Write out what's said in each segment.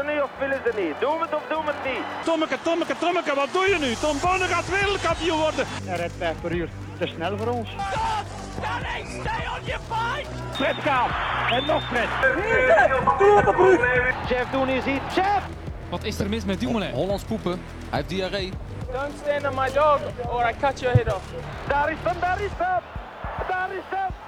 Ze nu of willen ze niet? Doen we het of doen we het niet? Tommeke, Tommeke, Tommeke, wat doe je nu? Tom Bonne gaat wereldkampioen worden. Hij rijdt 5 per uur. Te snel voor ons. Fred Kaap. En nog Fred. Jeff Doen is hier. Jeff! Wat is er mis met Dumoulin? Hollands poepen. Hij heeft diarree. Don't stand on my dog or I cut your head off. Daar is hem, daar is hem! Daar is hem, daar is hem!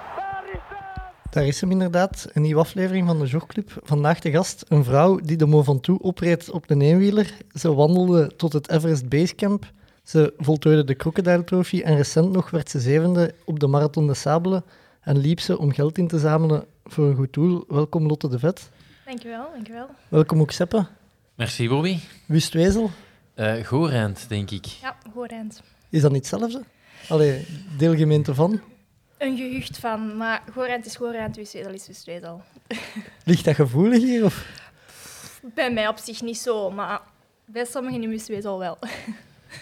Daar is hem inderdaad, een nieuwe aflevering van de Jogclub. Vandaag de gast, een vrouw die de Mont Ventoux opreed op een eenwieler. Ze wandelde tot het Everest Basecamp. Ze voltooide de Crocodile Trophy en recent nog werd ze zevende op de Marathon de Sabelen en liep ze om geld in te zamelen voor een goed doel. Welkom Lotte de Vet. Dankjewel, dankjewel. Welkom ook Seppe. Merci, Bobby. Wust Wezel. Uh, Goorend, denk ik. Ja, goed eind. Is dat niet hetzelfde? Allee, deelgemeente van? Een gehucht van, maar Gorent is Gorent, Wustwezel is Wustwezel. Ligt dat gevoelig hier? Of? Bij mij op zich niet zo, maar bij sommigen in Wustwezel wel.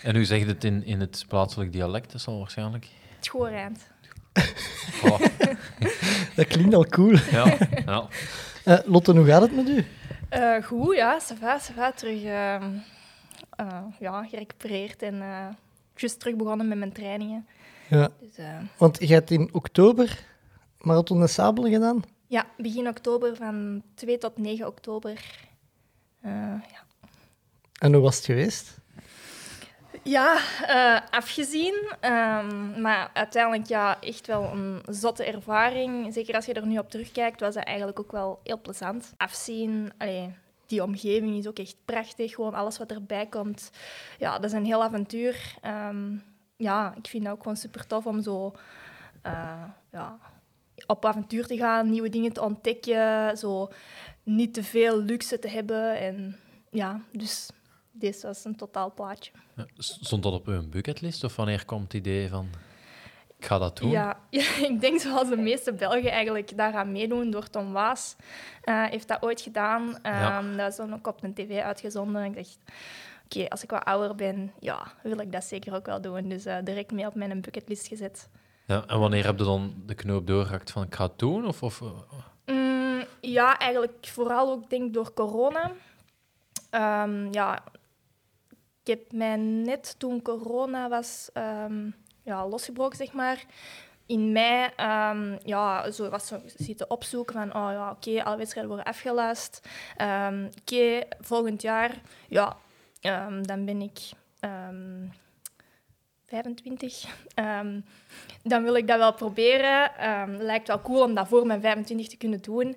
En u zegt het in, in het plaatselijk dialect, dat zal waarschijnlijk... Het Gorent. Oh, Dat klinkt al cool. ja, ja. Eh, Lotte, hoe gaat het met u? Eh, goed, ja, ça va, ça va. Terug uh, uh, ja, gerecupereerd en uh, juist terug begonnen met mijn trainingen. Ja. Dus, uh, Want je hebt in oktober Marathon de Sabelen gedaan? ja, begin oktober van 2 tot 9 oktober. Uh, ja. En hoe was het geweest? Ja, uh, afgezien. Um, maar uiteindelijk ja, echt wel een zotte ervaring. Zeker als je er nu op terugkijkt, was dat eigenlijk ook wel heel plezant. Afzien, allee, die omgeving is ook echt prachtig. Gewoon alles wat erbij komt. Ja, dat is een heel avontuur. Um, ja, ik vind het ook gewoon super tof om zo uh, ja, op avontuur te gaan, nieuwe dingen te ontdekken. Zo niet te veel luxe te hebben. En ja, dus dit was een totaal plaatje. Ja, Stond dat op uw bucketlist of wanneer komt het idee van ik ga dat doen? Ja, ja, ik denk zoals de meeste Belgen eigenlijk daaraan meedoen door Tom Waas. Uh, heeft dat ooit gedaan. Um, Ja. Dat is dan ook op de tv uitgezonden. Ik dacht, oké, als ik wat ouder ben, ja, wil ik dat zeker ook wel doen. Dus uh, direct mee op mijn bucketlist gezet. Ja, en wanneer heb je dan de knoop doorgehakt van ik ga het doen? Of, of, Mm, ja, eigenlijk vooral ook denk door corona. Um, ja, ik heb mij net toen corona was um, ja, losgebroken, zeg maar. In mei um, ja, zo was zo zitten opzoeken van, oh ja, oké, okay, alle wedstrijden worden afgelast. Oké, okay, volgend jaar, ja, dan ben ik 25. dan wil ik dat wel proberen. lijkt wel cool om dat voor mijn 25 te kunnen doen.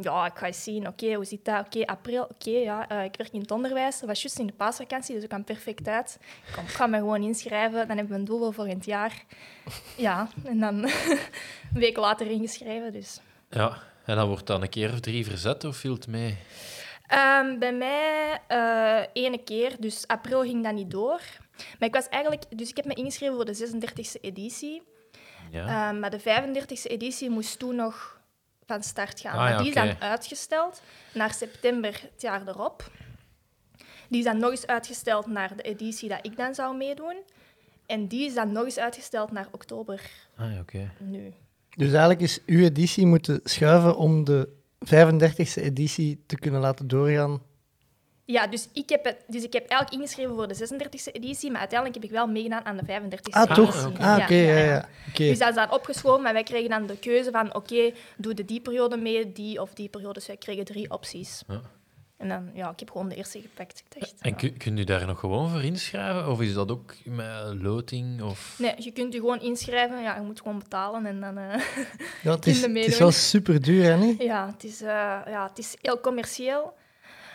Ja, ik ga eens zien, oké, hoe zit dat? Oké, april, oké, ja, uh, ik werk in het onderwijs. Dat was juist in de paasvakantie, dus ik kwam perfect uit. Ik, ik ga me gewoon inschrijven, dan hebben we een doel voor volgend jaar. Ja, en dan een week later ingeschreven, dus... Ja, en dan wordt dan een keer of drie verzet, of viel het mee? Um, bij mij uh, ene keer, dus april ging dat niet door. Maar ik was eigenlijk... Dus ik heb me ingeschreven voor de 36e editie. Ja. Um, maar de 35e editie moest toen nog van start gaan. Ah, ja, die is dan uitgesteld naar september het jaar erop. Die is dan nog eens uitgesteld naar de editie dat ik dan zou meedoen. En die is dan nog eens uitgesteld naar oktober Ah, ja, oké. nu. Dus eigenlijk is uw editie moeten schuiven om de 35e editie te kunnen laten doorgaan. Ja, dus ik heb, het, dus ik heb eigenlijk ingeschreven voor de 36e editie, maar uiteindelijk heb ik wel meegedaan aan de 35e Ah, editie. toch? Ah, oké, ja, ja. Okay. Dus dat is dan opgeschoven, maar wij kregen dan de keuze van, oké, okay, doe de die periode mee, die of die periode. Dus wij kregen drie opties. En dan, ja, ik heb gewoon de eerste gepakt. Ik dacht, En ja. kun, kunt u daar nog gewoon voor inschrijven? Of is dat ook met loting? Of... Nee, je kunt je gewoon inschrijven. Ja, je moet gewoon betalen en dan... Uh, ja, het, is, het is wel super duur, hè? Niet? Ja, het is, uh, ja, het is heel commercieel.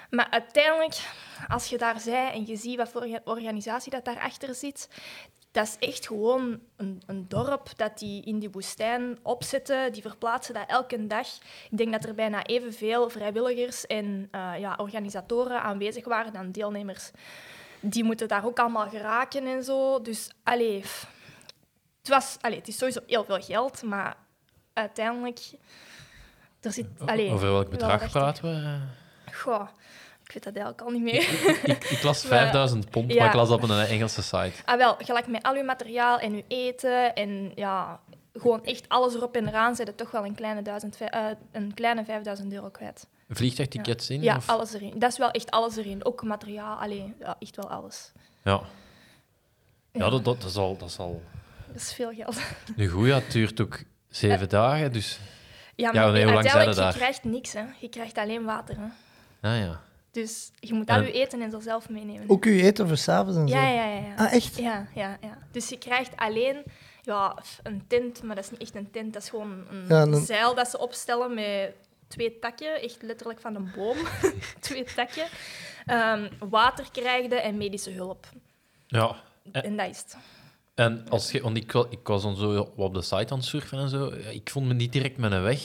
Maar uiteindelijk, als je daar bent en je ziet wat voor organisatie dat daarachter zit, dat is echt gewoon een, een, dorp dat die in die woestijn opzetten. Die verplaatsen dat elke dag. Ik denk dat er bijna evenveel vrijwilligers en uh, ja, organisatoren aanwezig waren dan deelnemers. Die moeten daar ook allemaal geraken en zo. Dus, allee, het, was, allee, het is sowieso heel veel geld, maar uiteindelijk... Er zit, allee, Over welk bedrag praten we? Goh, ik weet dat eigenlijk al niet meer. ik, ik, ik las 5000 pond, Ja. maar ik las dat op een Engelse site. Ah, wel, gelijk met al uw materiaal en uw eten en ja, gewoon echt alles erop en eraan, zijn er toch wel een kleine, duizend, eh, een kleine 5000 euro kwijt. Vliegtuigtickets in? Ja, of? alles erin. Dat is wel echt alles erin. Ook materiaal, alleen ja, echt wel alles. Ja, ja Ja. dat, dat, is al, dat is al... Dat is veel geld. Nu goed, ja, het duurt ook zeven dagen, dus... Ja, Ja, maar nee, hoe lang zijn uiteindelijk, we daar? je krijgt niks, hè. Je krijgt alleen water, hè. Ah ja. Dus je moet al je eten en zo zelf meenemen. Ook uw eten voor s'avonds en zo. Ja, ja, ja. ja. Ah, echt? Ja, ja, ja. Dus je krijgt alleen ja, een tent, maar dat is niet echt een tent. Dat is gewoon een Ja, een- zeil dat ze opstellen met twee takjes, echt letterlijk van een boom. twee takjes. Ehm, water krijgen en medische hulp. Ja. En- En dat is het. En als je, want ik, ik was dan zo op de site aan het surfen en zo. Ik vond me niet direct met een weg.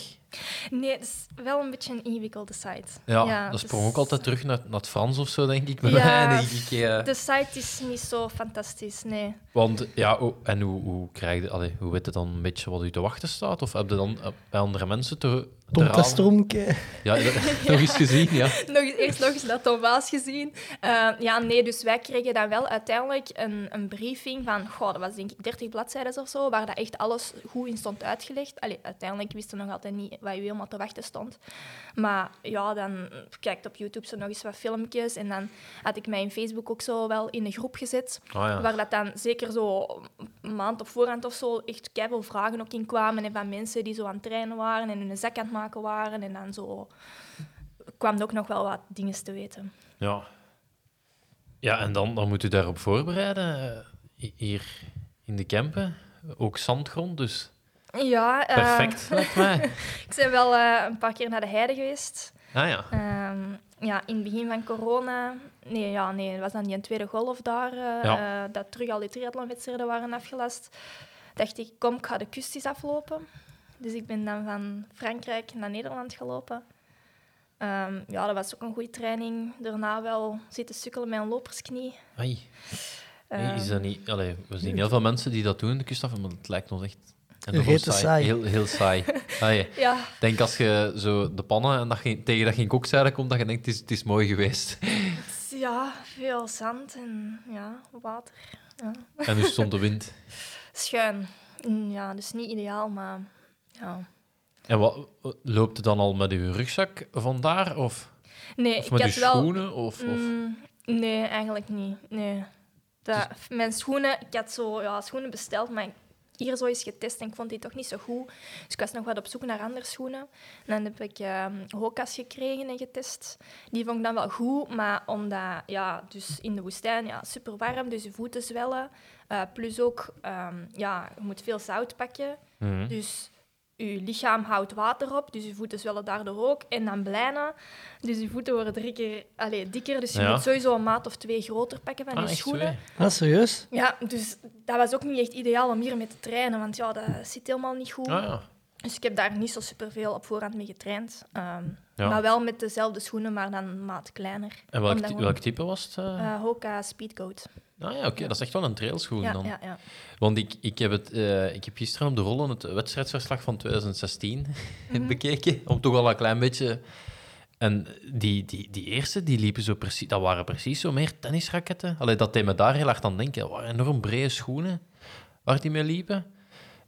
Nee, het is wel een beetje een ingewikkelde site. Ja, dat dus sprong ook altijd terug naar, naar het Frans of zo, denk ik. Bij Ja, mij, denk ik. eh. De site is niet zo fantastisch, nee. Want ja, oh, en hoe, hoe krijg je, allee, hoe weet je dan een beetje wat u te wachten staat? Of heb je dan eh, bij andere mensen te, Tom raden? Testromke. Ja, dat- nog eens gezien, ja. nog eens, eerst nog eens naar Tom Waas gezien. Eh, ja, nee, dus wij kregen dan wel uiteindelijk een, een briefing van, goh, dat was denk ik 30 bladzijden of zo, waar dat echt alles goed in stond uitgelegd. Allee, uiteindelijk wisten we nog altijd niet wat u helemaal te wachten stond. Maar ja, dan kijkt op YouTube zo nog eens wat filmpjes en dan had ik mij in Facebook ook zo wel in een groep gezet, Ah, ja. waar dat dan zeker zo een maand op voorhand of zo echt keiveel vragen ook in kwamen en van mensen die zo aan het trainen waren en hun zak aan het maken waren en dan zo kwam er ook nog wel wat dingen te weten. Ja, ja en dan, dan moet u daarop voorbereiden. eh, hi- Hier in de Kempen, ook zandgrond, dus Ja, perfect, lijkt mij. ik ben wel eh, een paar keer naar de heide geweest. Ah ja. Ehm, ja, in het begin van corona... Nee, ja, nee, het was dan die een tweede golf daar, eh, Ja. eh, dat terug al die triathlonwedstrijden waren afgelast. Dacht ik, kom, ik ga de kust eens aflopen. Dus ik ben dan van Frankrijk naar Nederland gelopen. Ehm, ja, dat was ook een goede training. Daarna wel zitten sukkelen met een lopersknie. Ai. Ehm, Is dat niet... Allee, we zien heel veel mensen die dat doen, de kust af, maar het lijkt ons echt... Saai. Heel, heel saai. Ai. ja, Ik denk als je zo de pannen en dat je, tegen dat geen kokzijde komt, dat je denkt, het is, het is mooi geweest. ja, veel zand en ja, water. Ja. En nu stond de wind. Schuin. Mm, Ja, dus niet ideaal, maar ja. En wat, loopt het dan al met uw rugzak vandaar? Of, Nee, of ik met uw had wel... schoenen? Of, of... Mm, nee, eigenlijk niet. Nee. Dat, Mijn schoenen, ik had zo ja, schoenen besteld, maar hier zo eens getest en ik vond die toch niet zo goed. Dus ik was nog wat op zoek naar andere schoenen. En dan heb ik ehm Hoka's gekregen en getest. Die vond ik dan wel goed, maar omdat, ja, dus in de woestijn, ja, super warm, dus je voeten zwellen. Eh, plus ook, ehm, ja, je moet veel zout pakken. Mhm. Dus je lichaam houdt water op, dus je voeten zwellen daardoor ook. En dan blijna, dus je voeten worden drie keer allee, dikker. Dus je Ja. moet sowieso een maat of twee groter pakken van Ah, je schoenen. Ah, serieus? Ja, dus dat was ook niet echt ideaal om hier mee te trainen, want ja, dat zit helemaal niet goed. Ah, ja. Dus ik heb daar niet zo superveel op voorhand mee getraind. Ehm, Ja. Maar wel met dezelfde schoenen, maar dan een maat kleiner. En welk, welk type was het? eh? Eh, Hoka Speedcoat. Ah ja, oké, dat is echt wel een trailschoen Ja, dan. ja, ja. Want ik, ik, heb het, eh, ik heb gisteren op de rollen het wedstrijdsverslag van 2016 Mhm. bekeken, om toch al een klein beetje... En die, die, die eerste, die liepen zo precies... Dat waren precies zo meer tennisraketten. Allee, dat deed me daar heel hard aan denken. Dat waren enorm brede schoenen waar die mee liepen.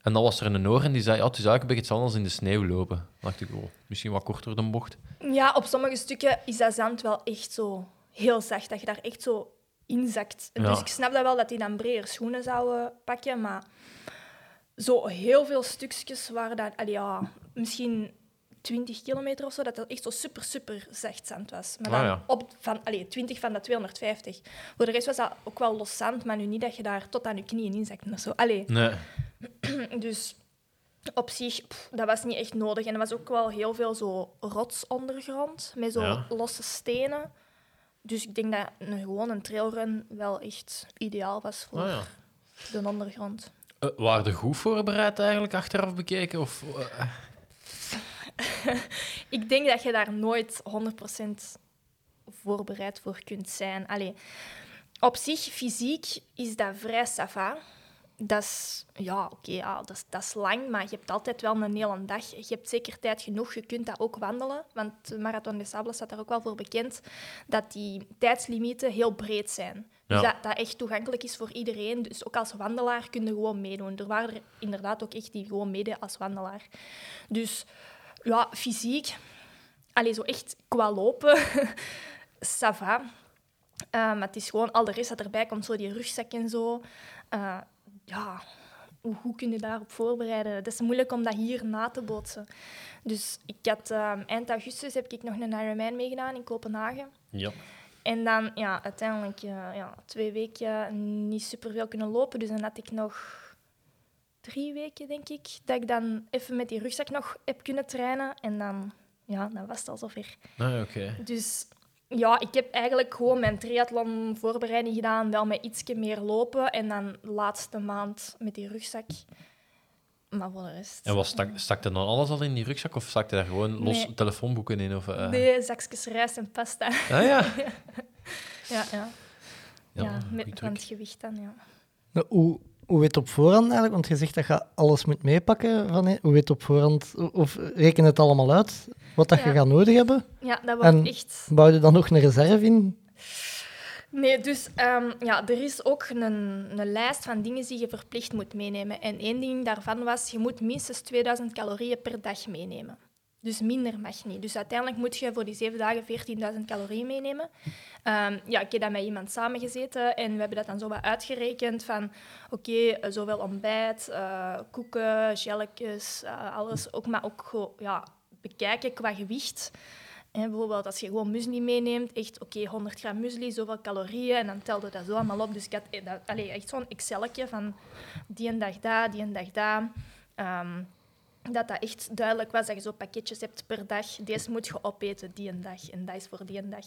En dan was er een oor en die zei, ja, het is eigenlijk een beetje hetzelfde als in de sneeuw lopen. Dan dacht ik, oh, misschien wat korter de bocht. Ja, op sommige stukken is dat zand wel echt zo heel zacht, dat je daar echt zo inzakt. Ja. Dus ik snap dat wel dat die dan breder schoenen zouden pakken, maar zo heel veel stukjes waren dat, allee, ja, misschien 20 kilometer of zo, dat dat echt zo super, super zacht zand was. Maar dan Ah, ja. op van, allee, 20 van de 250. Voor de rest was dat ook wel los zand, maar nu niet dat je daar tot aan je knieën inzakt of zo. Allee, Nee. dus op zich, pff, dat was niet echt nodig. En er was ook wel heel veel zo rotsondergrond, met zo Ja. losse stenen. Dus ik denk dat een, gewoon een trailrun wel echt ideaal was voor Ah, ja. de ondergrond. Eh, waren er goed voorbereid eigenlijk, achteraf bekeken? Of, eh, Ik denk dat je daar nooit 100% voorbereid voor kunt zijn. Allee, op zich, fysiek is dat vrij sava. Dat is, ja, oké, ja, dat, is, dat is lang, maar je hebt altijd wel een hele dag. Je hebt zeker tijd genoeg, je kunt dat ook wandelen. Want de Marathon des Sables staat daar ook wel voor bekend, dat die tijdslimieten heel breed zijn. Dus dat dat echt toegankelijk is voor iedereen. Dus ook als wandelaar kun je gewoon meedoen. Er waren er inderdaad ook echt die gewoon meededen als wandelaar. Dus ja, fysiek. allee, zo echt qua lopen, ça va. Eh, maar het is gewoon al de rest dat erbij komt, zo die rugzak en zo. Eh, ja, hoe kun je daarop voorbereiden? Het is moeilijk om dat hier na te bootsen. Dus ik had, ehm, eind augustus heb ik nog een Ironman meegedaan in Kopenhagen. Ja. En dan, ja, uiteindelijk eh, ja, twee weken niet superveel kunnen lopen. Dus dan had ik nog drie weken, denk ik, dat ik dan even met die rugzak nog heb kunnen trainen. En dan, ja, dan was het al zover. Ah, oké. Dus ja, ik heb eigenlijk gewoon mijn triathlon voorbereiding gedaan, wel met ietsje meer lopen. En dan de laatste maand met die rugzak. Maar voor de rest... En was stak, stak er dan alles al in die rugzak of stak er daar gewoon los Nee. telefoonboeken in? Of, eh? Nee, zakjes rijst en pasta. Ah ja. ja, ja. Ja, met het gewicht dan, ja. Nou, hoe, hoe weet je op voorhand eigenlijk? Want je zegt dat je alles moet meepakken. Van, hoe weet je op voorhand? Of reken het allemaal uit? Wat dat je gaat nodig hebben? Ja, dat En- echt... Bouw je dan nog een reserve in? Nee, dus ehm, ja, er is ook een, een lijst van dingen die je verplicht moet meenemen. En één ding daarvan was, je moet minstens 2000 calorieën per dag meenemen. Dus minder mag niet. Dus uiteindelijk moet je voor die zeven dagen 14.000 calorieën meenemen. Ehm, ja, ik heb dat met iemand samengezeten en we hebben dat dan zo wat uitgerekend van oké, eh, zowel ontbijt, eh, koeken, jelletjes, eh, alles. Ook, maar ook ja, bekijken qua gewicht. Hè, bijvoorbeeld als je gewoon muesli meeneemt, echt oké, 100 gram muesli, zoveel calorieën, en dan telde dat zo allemaal op. Dus ik had eh, dat, allee, echt zo'n Excelletje van die een dag daar, die een dag daar. Ehm, dat dat echt duidelijk was dat je zo pakketjes hebt per dag. Deze moet je opeten die een dag en dat is voor die een dag.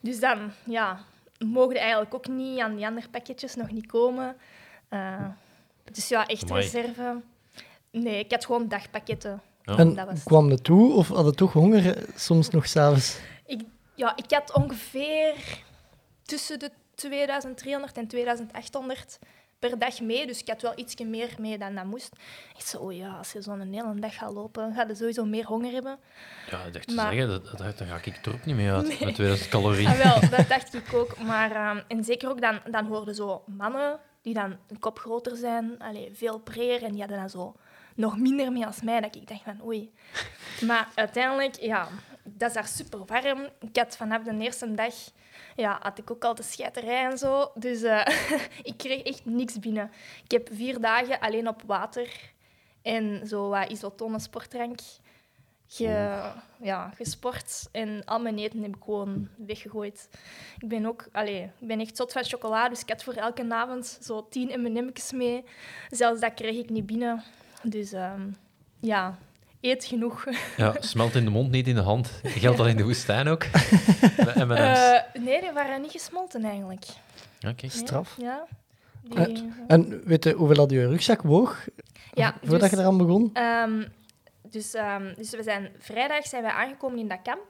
Dus dan, ja, mogen eigenlijk ook niet aan die andere pakketjes nog niet komen. Eh, dus ja, echt Amai. reserve. Nee, ik had gewoon dagpakketten. Ja. En dat was het. kwam het toe of had je toch honger eh, soms nog s'avonds? Ik, ja, ik had ongeveer tussen de 2300 en 2800 per dag mee. Dus ik had wel ietsje meer mee dan dat moest. Ik zei, oh ja, als je zo'n hele dag gaat lopen, ga je sowieso meer honger hebben. Ja, dat echt te zeggen, dat, dat, daar ga ik er ook niet mee uit. Met 2000 calorieën. Ah, wel, dat dacht ik ook. Maar, ehm, en zeker ook dan, dan hoorden zo mannen die dan een kop groter zijn, allee, veel breer, en die hadden dan zo nog minder mee als mij. Dat ik dacht van, oei. Maar uiteindelijk, ja, dat is daar super warm. Ik had vanaf de eerste dag, ja, had ik ook al de scheiterij en zo. Dus eh, ik kreeg echt niks binnen. Ik heb vier dagen alleen op water en zo wat isotone sportdrank ge, ja, gesport. En al mijn eten heb ik gewoon weggegooid. Ik ben ook, allee, ik ben echt zot van chocola, dus ik had voor elke avond zo tien M&M's mee. Zelfs dat kreeg ik niet binnen. Dus ehm, ja, eet genoeg. Ja, smelt in de mond, niet in de hand. Geldt dat in de woestijn ook? Eh, nee, die waren niet gesmolten eigenlijk. Nee, Straf. Ja. Eh, Die, En weet je hoeveel dat je rugzak woog ja, voordat dus- je eraan begon? Ehm, dus, ehm, dus we zijn, vrijdag zijn we aangekomen in dat kamp.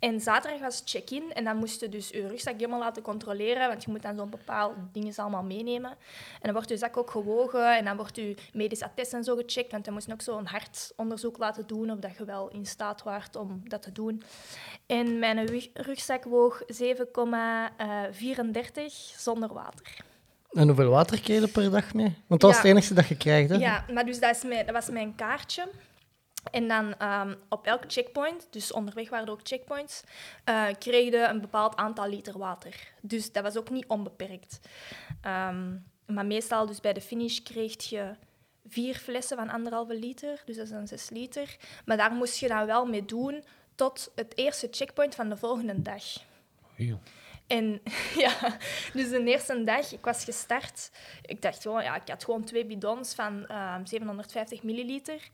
En zaterdag was check-in en dan moest je dus je rugzak helemaal laten controleren, want je moet dan zo'n bepaalde dingen allemaal meenemen. En dan wordt je zak ook gewogen en dan wordt je medisch attest en zo gecheckt, want dan moest je ook zo'n hartonderzoek laten doen of dat je wel in staat waart om dat te doen. En mijn ru- rugzak woog 7,34 zonder water. En hoeveel water kreeg je per dag mee? Want dat was het enige dat je krijgt, hè? Ja, maar dus dat, is mijn, dat was mijn kaartje. En dan ehm, op elk checkpoint, dus onderweg waren er ook checkpoints, eh kreeg je een bepaald aantal liter water. Dus dat was ook niet onbeperkt. Ehm, maar meestal, dus bij de finish, kreeg je vier flessen van anderhalve liter, dus dat is dan zes liter. Maar daar moest je dan wel mee doen tot het eerste checkpoint van de volgende dag. Oei. En ja, dus de eerste dag, ik was gestart. Ik dacht gewoon, ja, ik had gewoon twee bidons van ehm, 750 milliliter.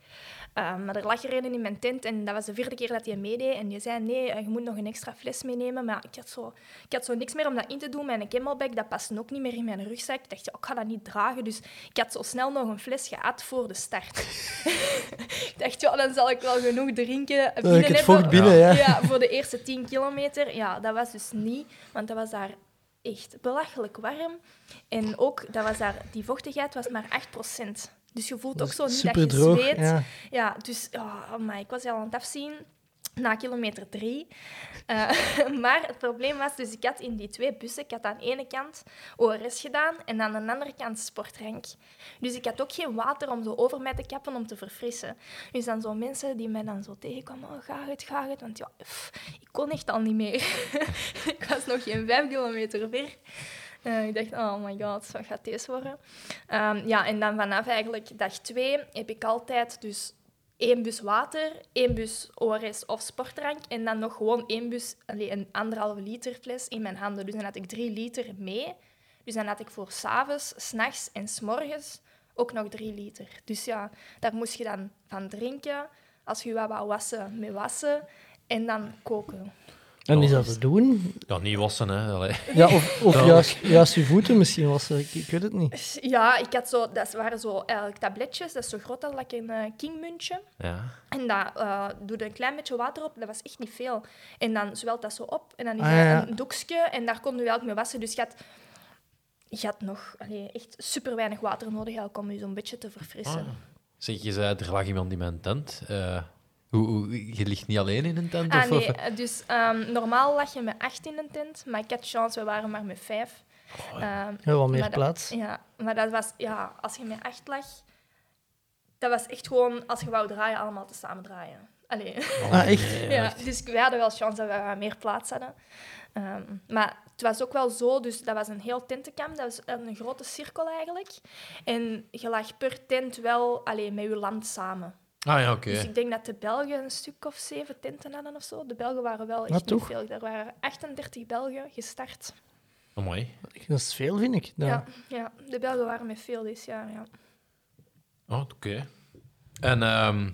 Ehm, maar er lag er een in mijn tent en dat was de vierde keer dat hij meedeed. En die zei, nee, eh, je moet nog een extra fles meenemen. Maar ik had, zo, ik had zo niks meer om dat in te doen. Mijn camelback, dat paste ook niet meer in mijn rugzak. Ik dacht, ja, ik ga dat niet dragen. Dus ik had zo snel nog een fles gehad voor de start. ik dacht, ja, dan zal ik wel genoeg drinken. Binnen ik het binnen, ja. Ja, voor de eerste 10 kilometer. Ja, dat was dus niet, want dat was daar echt belachelijk warm. En ook, dat was daar, die vochtigheid was maar 8%. Dus je voelt ook zo niet dat je droog. zweet. Ja. Ja, dus oh, ik was al aan het afzien. Na kilometer drie. Eh, maar het probleem was, dus ik had in die twee bussen, ik had aan de ene kant ORS gedaan en aan de andere kant sportrank. Dus ik had ook geen water om zo over mij te kappen om te verfrissen. Dus dan zo mensen die mij dan zo tegenkwamen, oh, ga het, ga het, want ja, ik kon echt al niet meer. ik was nog geen vijf kilometer ver. Eh, ik dacht, oh my god, wat gaat deze worden? Ehm, ja, en dan vanaf eigenlijk dag twee heb ik altijd dus één bus water, één bus ORS of sportdrank en dan nog gewoon één bus, een anderhalve liter fles in mijn handen. Dus dan had ik drie liter mee. Dus dan had ik voor s'avonds, s'nachts en s'morgens ook nog drie liter. Dus ja, daar moest je dan van drinken. Als je wat wou wassen, mee wassen. En dan koken. En is dat te doen? Ja, niet wassen, hè. Allee. Ja, of, of Ja. juist, juist je voeten misschien wassen. Ik, ik weet het niet. Ja, ik had zo, dat waren zo eigenlijk tabletjes. Dat is zo groot als like een eh, kingmuntje. Ja. En dat eh doe je een klein beetje water op. Dat was echt niet veel. En dan zwelt dat zo op. En dan is Ah, dat ja, ja. een doekje. En daar kon je eigenlijk mee wassen. Dus je had, je had nog allee, echt super weinig water nodig om je zo'n beetje te verfrissen. Ah. Zeg, je zei, er lag iemand in mijn tent. Eh, hoe, hoe, je ligt niet alleen in een tent? Ah, of, nee, of- eh, dus ehm, normaal lag je met acht in een tent, maar ik had chance, we waren maar met vijf. Ehm, Ja, wat meer dat- plaats. ja, maar dat was, ja, als je met acht lag, dat was echt gewoon, als je wou draaien, allemaal te samen draaien. Allee. Ah, echt? Ja, dus wij hadden wel chance dat we wat meer plaats hadden. Ehm, maar het was ook wel zo, dus dat was een heel tentenkamp, dat was een grote cirkel eigenlijk. En je lag per tent wel alleen met je land samen. Ah ja, oké. Dus ik denk dat de Belgen een stuk of zeven tenten hadden of zo. De Belgen waren wel echt niet veel. Er waren 38 Belgen gestart. Oh, mooi. Dat is veel, vind ik. Ja, Ja. ja, de Belgen waren met veel dit jaar. Ja. Oh, oké. En ehm,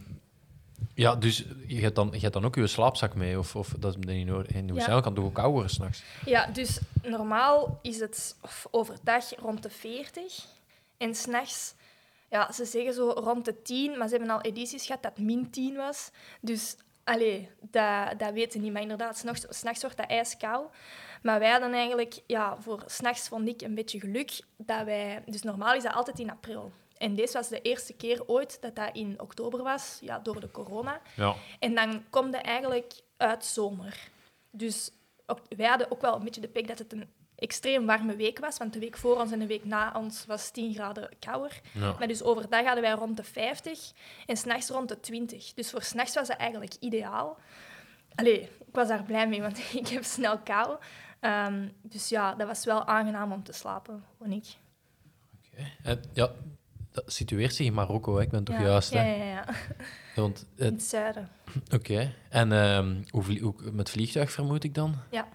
ja, dus je hebt, dan, je hebt dan ook je slaapzak mee? Of, of dat is niet nodig? In Nieuw-Zeeland kan het toch ook worden s'nachts? ja, dus normaal is het of overdag rond de 40. En s'nachts, ja, ze zeggen zo rond de 10, maar ze hebben al edities gehad dat min 10 was. Dus, allee, dat, dat weten niet. Maar inderdaad, s'nachts, s'nachts wordt dat ijskoud. Maar wij hadden eigenlijk, ja, voor s'nachts vond ik een beetje geluk dat wij... Dus normaal is dat altijd in april. En deze was de eerste keer ooit dat dat in oktober was, ja, door de corona. Ja. En dan komt het eigenlijk uit zomer. Dus ook, wij hadden ook wel een beetje de pik dat het een extreem warme week was. Want de week voor ons en de week na ons was 10 graden kouder. ja. Maar dus overdag hadden wij rond de 50 en s'nachts rond de 20. Dus voor s'nachts was dat eigenlijk ideaal. Allee, ik was daar blij mee, want ik heb snel kou. Ehm, dus ja, dat was wel aangenaam om te slapen, vond ik. En, ja, dat situeert zich in Marokko, hè? ik ben toch ja. juist? Ja, Hè? ja, ja. Want, In het- het zuiden. Oké. En ehm, hoe, hoe, met vliegtuig vermoed ik dan? Ja.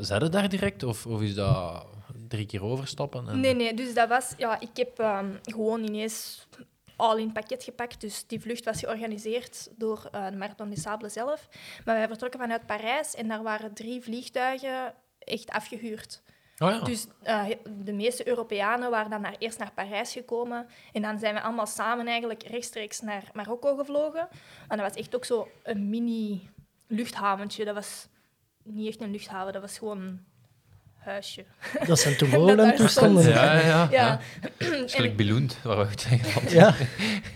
Zijn daar direct? Of, of is dat drie keer overstappen? En... Nee, nee, dus dat was... Ja, ik heb ehm, gewoon ineens al in het pakket gepakt. Dus die vlucht was georganiseerd door eh, de Marathon des Sables zelf. Maar wij vertrokken vanuit Parijs en daar waren drie vliegtuigen echt afgehuurd. Oh ja. Dus eh, de meeste Europeanen waren dan naar, eerst naar Parijs gekomen. En dan zijn we allemaal samen eigenlijk rechtstreeks naar Marokko gevlogen. En dat was echt ook zo een mini-luchthaventje. Dat was niet echt een luchthaven, dat was gewoon een huisje. Dat zijn Tomorrowland-toestanden. daar ja, ja, ja. Ja. Het is gelijk Beloend, waar we het zeggen. want- Ja.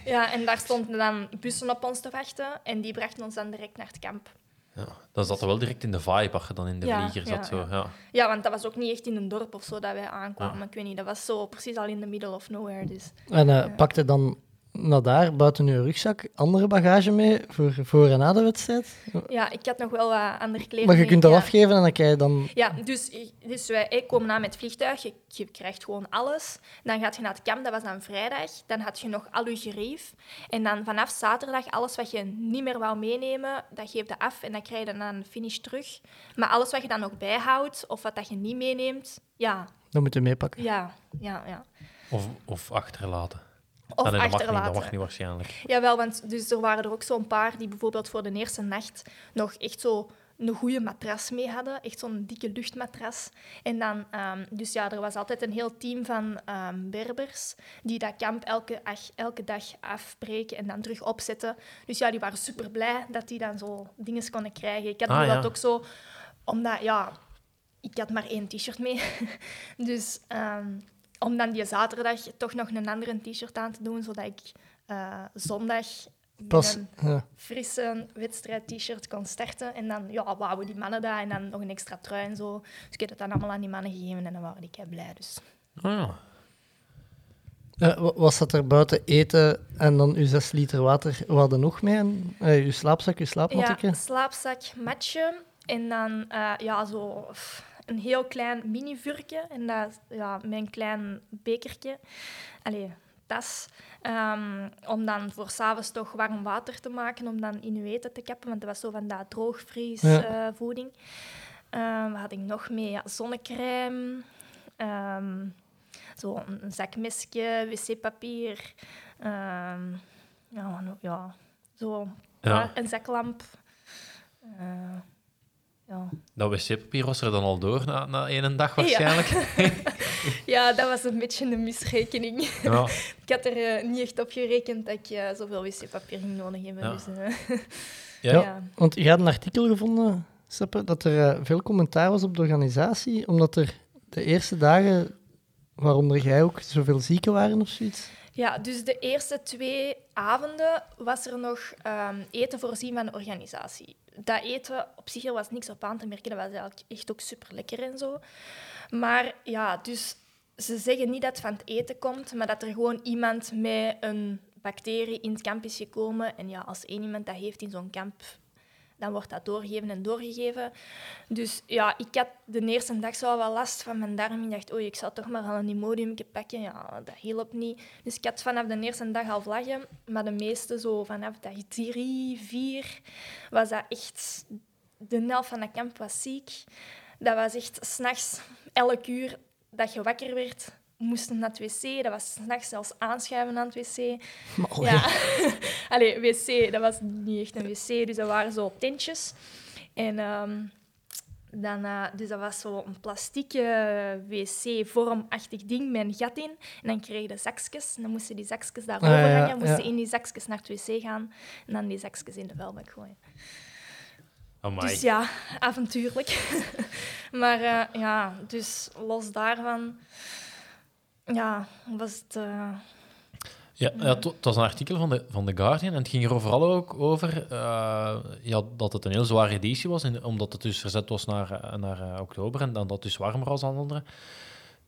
Ja, en daar stonden dan bussen op ons te wachten en die brachten ons dan direct naar het kamp. Ja. Dan zat er wel direct in de vibe, als je dan in de Ja, vlieger ja, zat. Zo. ja. Ja. Ja, want dat was ook niet echt in een dorp of zo dat wij aankwamen. Ik weet niet, dat was zo precies al in the middle of nowhere. Dus. En eh pakte dan naar daar, buiten uw rugzak, andere bagage mee voor, voor en na de wedstrijd? Ja, ik had nog wel wat andere kleren Maar je mee, kunt dat ja. afgeven en dan kan je dan... Ja, dus, dus wij ik kom na met het vliegtuig, je, je krijgt gewoon alles. Dan gaat je naar het kamp, dat was dan vrijdag. Dan had je nog al je gerief. En dan vanaf zaterdag, alles wat je niet meer wou meenemen, dat geef je af en dat krijg je dan aan de finish terug. Maar alles wat je dan nog bijhoudt, of wat dat je niet meeneemt, ja, Dan moet je meepakken. ja, ja, ja. Of, of achterlaten. Of nee, dat mag niet, dat mag niet waarschijnlijk. Jawel, want dus er waren er ook zo'n paar die bijvoorbeeld voor de eerste nacht nog echt zo een goede matras mee hadden. Echt zo'n dikke luchtmatras. En dan, ehm, dus ja, er was altijd een heel team van ehm, Berbers die dat kamp elke, ach- elke dag afbreken en dan terug opzetten. Dus ja, die waren super blij dat die dan zo dingen konden krijgen. Ik had Ah, ja. ook zo, omdat ja, ik had maar één t-shirt mee. dus ehm, om dan die zaterdag toch nog een andere t-shirt aan te doen, zodat ik eh, zondag met Pas, een ja. frisse wedstrijd-t-shirt kon starten. En dan ja, wouden die mannen dat en dan nog een extra trui en zo. Dus ik heb dat dan allemaal aan die mannen gegeven en dan waren die kei blij. Dus. Oh ja. Eh, was dat er buiten eten en dan uw zes liter water? We hadden nog mee? En, eh, uw slaapzak, uw slaapmattetje? Ja, slaapzak, matje en dan eh, ja, zo pff, een heel klein mini-vurkje en dat, ja, mijn klein bekertje, allee, tas, Ehm, om dan voor s'avonds toch warm water te maken, om dan in uw eten te kappen, want dat was zo van dat Ja. droogvriesvoeding. Ehm wat had ik nog mee? Ja, zonnecrème, ehm, zo een, een zakmesje, wc-papier, ehm, ja, ja, zo Ja. een zaklamp. Eh, ja. Dat wc-papier was er dan al door na, na één dag waarschijnlijk. ja, dat was een beetje een misrekening. Ja. ik had er eh, niet echt op gerekend dat ik eh, zoveel wc-papier ging nodig hebben. Ja. Dus, eh, Ja. ja. Want je had een artikel gevonden, Seppe, dat er veel commentaar was op de organisatie, omdat er de eerste dagen, waaronder jij ook, zoveel zieken waren of zoiets. Ja, dus de eerste twee avonden was er nog ehm, eten voorzien van de organisatie. Dat eten op zich was niks op aan te merken. Dat was echt ook super lekker en zo. Maar ja, dus ze zeggen niet dat het van het eten komt, maar dat er gewoon iemand met een bacterie in het kamp is gekomen. En ja, als één iemand dat heeft in zo'n kamp, dan wordt dat doorgegeven en doorgegeven. Dus ja, ik had de eerste dag zo wel last van mijn darm. Ik dacht, oei, ik zal toch maar al een Imodium pakken. Ja, dat hielp niet. Dus ik had vanaf de eerste dag al vlaggen. Maar de meeste zo vanaf dag drie, vier, was dat echt... De helft van dat kamp was ziek. Dat was echt s'nachts, elk uur dat je wakker werd, moesten naar het wc. Dat was s'nachts zelfs aanschuiven aan het wc. Maar, oh, Ja. Allee, wc, dat was niet echt een wc, dus dat waren zo tentjes. En ehm, dan, eh, dus dat was zo een plastieke wc-vormachtig ding met een gat in. En dan kreeg je zakjes. En dan moesten die zakjes daarover Ah, ja, hangen. Moesten ja. in die zakjes naar het wc gaan. En dan die zakjes in de vuilbak gooien. Amai. Dus ja, avontuurlijk. maar eh, ja, dus los daarvan... Ja, was het... eh, Ja, ja, het was een artikel van de, van The Guardian en het ging er overal ook over eh, ja, dat het een heel zware editie was, en, omdat het dus verzet was naar, eh, naar oktober en dan dat het dus warmer was dan andere.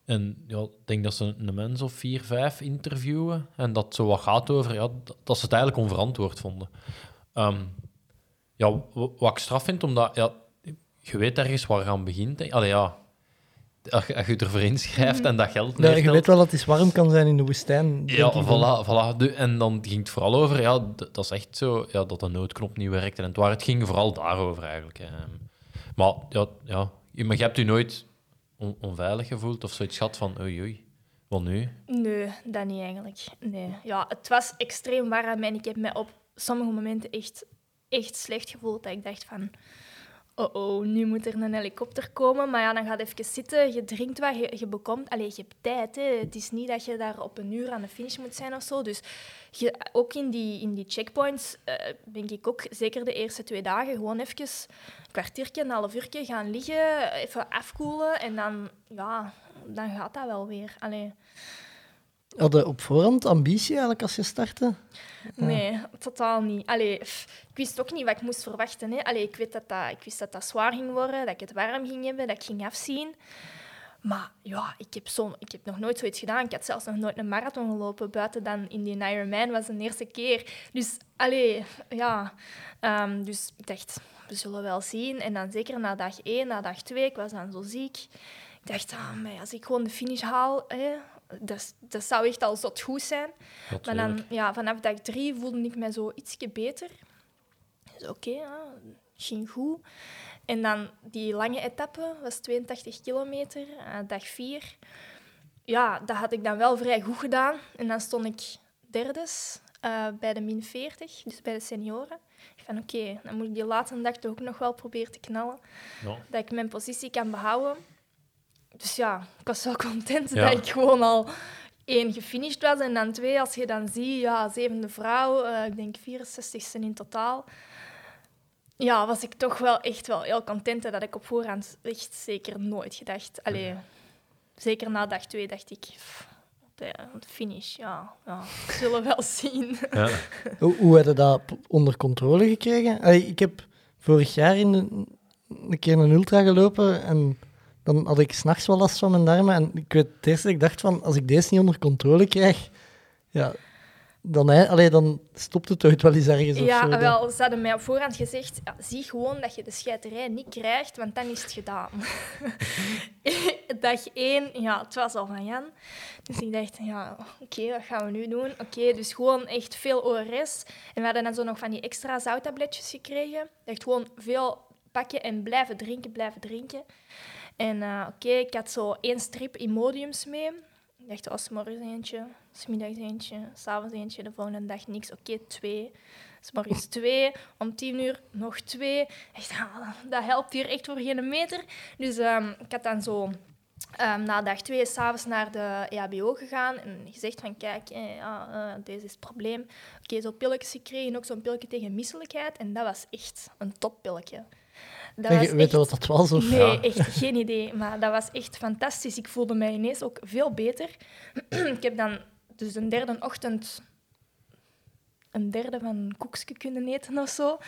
En ja, ik denk dat ze een mens of vier, vijf interviewen en dat zo wat gaat over ja, dat ze het eigenlijk onverantwoord vonden. Ehm, ja, wat ik straf vind, omdat ja, je weet ergens waar je aan begint. Allee, ja, als je, als je ervoor inschrijft en dat geld Ja, je neertelt- weet wel dat het warm kan zijn in de woestijn. ja, voilà, voilà. En dan ging het vooral over, ja, dat is echt zo, ja, dat de noodknop niet werkte. En het, waar het ging vooral daarover eigenlijk. Ehm. Maar ja, ja, je- maar je hebt je nooit on- onveilig gevoeld of zoiets gehad van, oei, oei, wat nu? Nee, dat niet eigenlijk. Nee. Ja, het was extreem warm en ik heb me op sommige momenten echt, echt slecht gevoeld. Dat ik dacht van, oh oh, nu moet er een helikopter komen. Maar ja, dan gaat even zitten, je drinkt wat, je, je bekomt... Allee, je hebt tijd, hè. Het is niet dat je daar op een uur aan de finish moet zijn of zo. Dus je, ook in die, in die checkpoints eh, denk ik ook, zeker de eerste twee dagen, gewoon even een kwartiertje, een half uurtje gaan liggen, even afkoelen en dan, ja, dan gaat dat wel weer. Allee. Had je op voorhand ambitie eigenlijk als je startte? Nee, totaal niet. Allee, ik wist ook niet wat ik moest verwachten. Hè. Ik, weet dat dat, ik wist dat dat zwaar ging worden, dat ik het warm ging hebben, dat ik ging afzien. Maar ja, ik heb, zo, ik heb nog nooit zoiets gedaan. Ik had zelfs nog nooit een marathon gelopen, buiten dan in die Ironman was de eerste keer. Dus, allee, ja. Ehm, dus ik dacht, we zullen wel zien. En dan zeker na dag één, na dag twee, ik was dan zo ziek. Ik dacht, ah, als ik gewoon de finish haal, dat, dat zou echt al zot goed zijn. Maar dan, ja, vanaf dag drie voelde ik me zo ietsje beter. Dus oké, ja, ging goed. En dan die lange etappe was 82 kilometer, eh, dag vier. Ja, dat had ik dan wel vrij goed gedaan. En dan stond ik derdes eh, bij de min 40, dus bij de senioren. Ik van oké, dan moet ik die laatste dag toch ook nog wel proberen te knallen. Ja. Dat ik mijn positie kan behouden. Dus ja, ik was wel content Ja. dat ik gewoon al één gefinished was. En dan twee, als je dan ziet, ja, zevende vrouw, eh, ik denk 64ste in totaal. Ja, was ik toch wel echt wel heel content. Dat had ik op voorhand echt zeker nooit gedacht. Allee, zeker na dag twee dacht ik, pff, de, finish, ja, ja, we zullen wel zien. Ja. Hoe, hoe heb je dat onder controle gekregen? Allee, ik heb vorig jaar in een, een keer een ultra gelopen en dan had ik s'nachts wel last van mijn darmen. En ik weet het eerste ik dacht van, als ik deze niet onder controle krijg, ja, dan, hè, allee, dan stopt het ooit wel eens ergens of Ja, zo. Wel, ze hadden mij op voorhand gezegd, ja, zie gewoon dat je de scheiterij niet krijgt, want dan is het gedaan. Dag één, ja, het was al van Jan. Dus ik dacht, ja, oké, wat gaan we nu doen? Oké, dus gewoon echt veel ORS. En we hadden dan zo nog van die extra zouttabletjes gekregen. Echt gewoon veel pakken en blijven drinken, blijven drinken. En eh, oké, ik had zo één strip Imodiums mee. Ik dacht, oh, 's morgens eentje, 's middags eentje, s'avonds eentje, de volgende dag niks. Oké, twee. 's morgens twee, om tien uur nog twee. Echt, ah, dat helpt hier echt voor geen meter. Dus ehm, ik had dan zo ehm, na dag twee s'avonds naar de EHBO gegaan en gezegd van kijk, eh, ja, eh, deze is het probleem. Oké, zo pilletjes gekregen, ook zo'n pilletje tegen misselijkheid. En dat was echt een toppilletje. Dat En was je weet echt- je wat dat was? Of? Nee, Ja. echt geen idee. Maar dat was echt fantastisch. Ik voelde mij ineens ook veel beter. ik heb dan dus een derde ochtend een derde van een koekje kunnen eten of zo.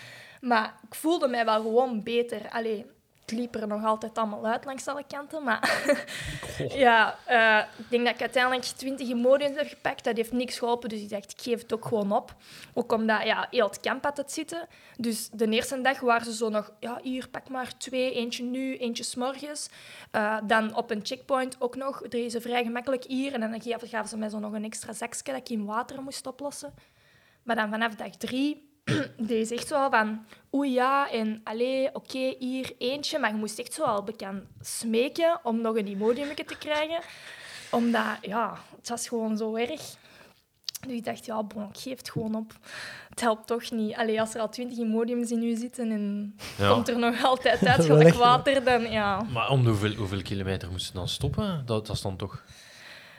Maar ik voelde mij wel gewoon beter. Allee, het liep er nog altijd allemaal uit langs alle kanten. Maar ja, eh, ik denk dat ik uiteindelijk 20 Imodiums heb gepakt. Dat heeft niks geholpen, dus ik dacht, ik geef het ook gewoon op. Ook omdat ja, heel het kamp had het zitten. Dus de eerste dag waren ze zo nog, ja, hier, pak maar twee. Eentje nu, eentje s'morgens. Eh dan op een checkpoint ook nog. Er is vrij gemakkelijk hier. En dan gaven gaven ze mij zo nog een extra zakje dat ik in water moest oplossen. Maar dan vanaf dag drie deed ze echt zo al van... Oei, ja, en allee, oké, hier eentje. Maar je moest echt zo al bekend smeken om nog een Imodiumetje te krijgen. Omdat, ja, het was gewoon zo erg. Dus ik dacht, ja, bon, ik geef het gewoon op. Het helpt toch niet. Allee, als er al twintig Imodiums in u zitten en Ja. komt er nog altijd is uit gelijk water, dan ja... Maar om de hoeveel, hoeveel kilometer moesten ze dan stoppen? Dat, dat is dan toch...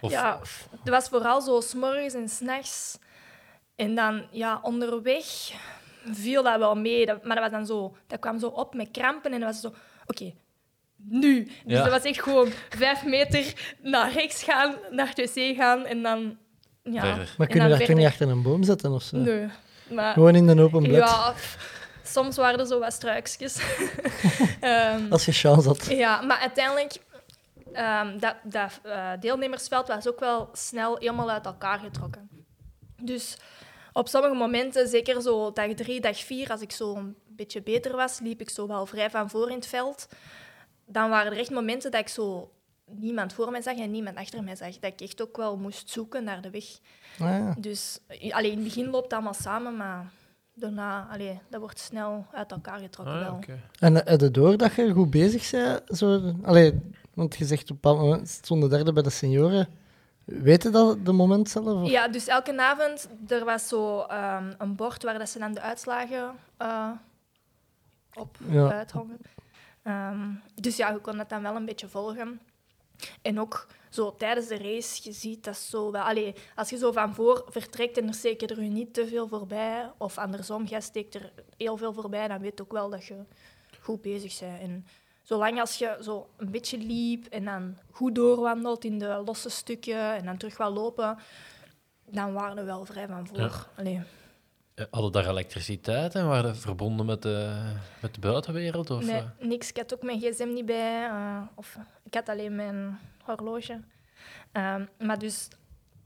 Of, Ja, het was vooral zo s'morgens en s'nachts. En dan, ja, onderweg viel dat wel mee. Dat- maar dat was dan zo... Dat kwam zo op met krampen en dat was zo... Oké, nu. Dus Ja. dat was echt gewoon vijf meter naar rechts gaan, naar het wc gaan en dan... Ja, Verder. Maar en kun je daar toch niet achter een boom zetten of zo? Nee. Maar, Gewoon in een open blad, ja, soms waren er zo wat struikjes. Ehm, als je chance had. ja, maar uiteindelijk, ehm, dat, dat eh, deelnemersveld was ook wel snel helemaal uit elkaar getrokken. Dus op sommige momenten, zeker zo dag drie, dag vier, als ik zo een beetje beter was, liep ik zo wel vrij van voor in het veld. Dan waren er echt momenten dat ik zo niemand voor mij zag en niemand achter mij zag. Dat ik echt ook wel moest zoeken naar de weg. Ah, ja. Dus eh, allee, in het begin loopt het allemaal samen, maar daarna, allee, dat wordt snel uit elkaar getrokken Ah, ja, wel. oké. En eh, heb je door dat je goed bezig bent? Zo, allee, want je zegt op een bepaald moment stond de derde bij de senioren. Weet je dat de moment zelf? Of? Ja, dus elke avond er was zo ehm, een bord waar dat ze dan de uitslagen eh, op Ja. uithongen. Ehm, dus ja, je kon dat dan wel een beetje volgen. En ook zo tijdens de race, je ziet dat zo wel... Allee, als je zo van voor vertrekt en er steken er niet te veel voorbij, of andersom, jij steekt er heel veel voorbij, dan weet je ook wel dat je goed bezig bent. En zolang als je zo een beetje liep en dan goed doorwandelt in de losse stukken en dan terug wel lopen, dan waren we wel vrij van voor. Ja. Eh, Hadden daar elektriciteit en waren verbonden met de, met de buitenwereld? Of, Nee, eh? niks. Ik had ook mijn gsm niet bij. eh, of ik had alleen mijn horloge. Ehm, maar dus,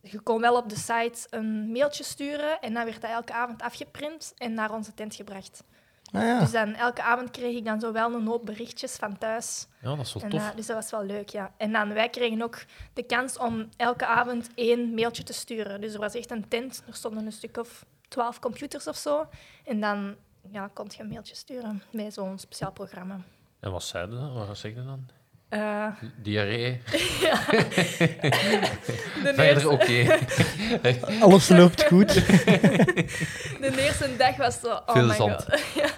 je kon wel op de site een mailtje sturen en dan werd dat elke avond afgeprint en naar onze tent gebracht. Ah, ja. Dus dan elke avond kreeg ik dan zo wel een hoop berichtjes van thuis. Ja, dat is wel En, tof. eh, dus dat was wel leuk, ja. En dan, wij kregen ook de kans om elke avond één mailtje te sturen. Dus er was echt een tent, er stonden een stuk of twaalf computers of zo. En dan ja, kon je een mailtje sturen bij zo'n speciaal programma. En wat zeiden dan? Wat zeg je dan? Eh, Diarree? de, Verder eerste, oké. Alles loopt goed. de eerste dag was zo... Oh Veel my zand. god. ja.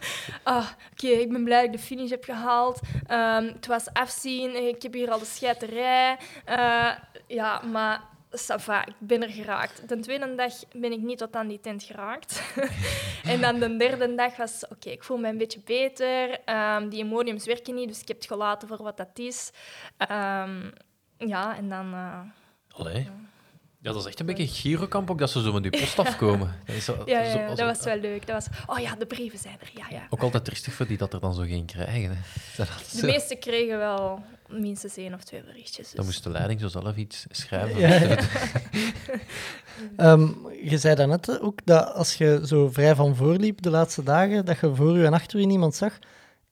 ah, Oké, ik ben blij dat ik de finish heb gehaald. Ehm, het was afzien, ik heb hier al de scheiterij. Eh, ja, maar ça va, ik ben er geraakt. De tweede dag ben ik niet tot aan die tent geraakt. en dan de derde dag was... Oké, ik voel me een beetje beter. Ehm, die Imodiums werken niet, dus ik heb het gelaten voor wat dat is. Ehm, ja, en dan... Allee. Ja, dat is echt een beetje Girokamp ook, dat ze zo met die post afkomen. Dat is zo- Ja, ja, zo- ja, zo- dat was wel leuk. Dat was, oh ja, de brieven zijn er. Ja, ja. Ook altijd tristig voor die dat er dan zo geen krijgen. Hè. De meeste kregen wel minstens één of twee berichtjes. Dus. Dan moest de leiding zo zelf iets schrijven. Ja. Ehm, je zei daarnet ook dat als je zo vrij van voorliep de laatste dagen, dat je voor je en achter je niemand zag.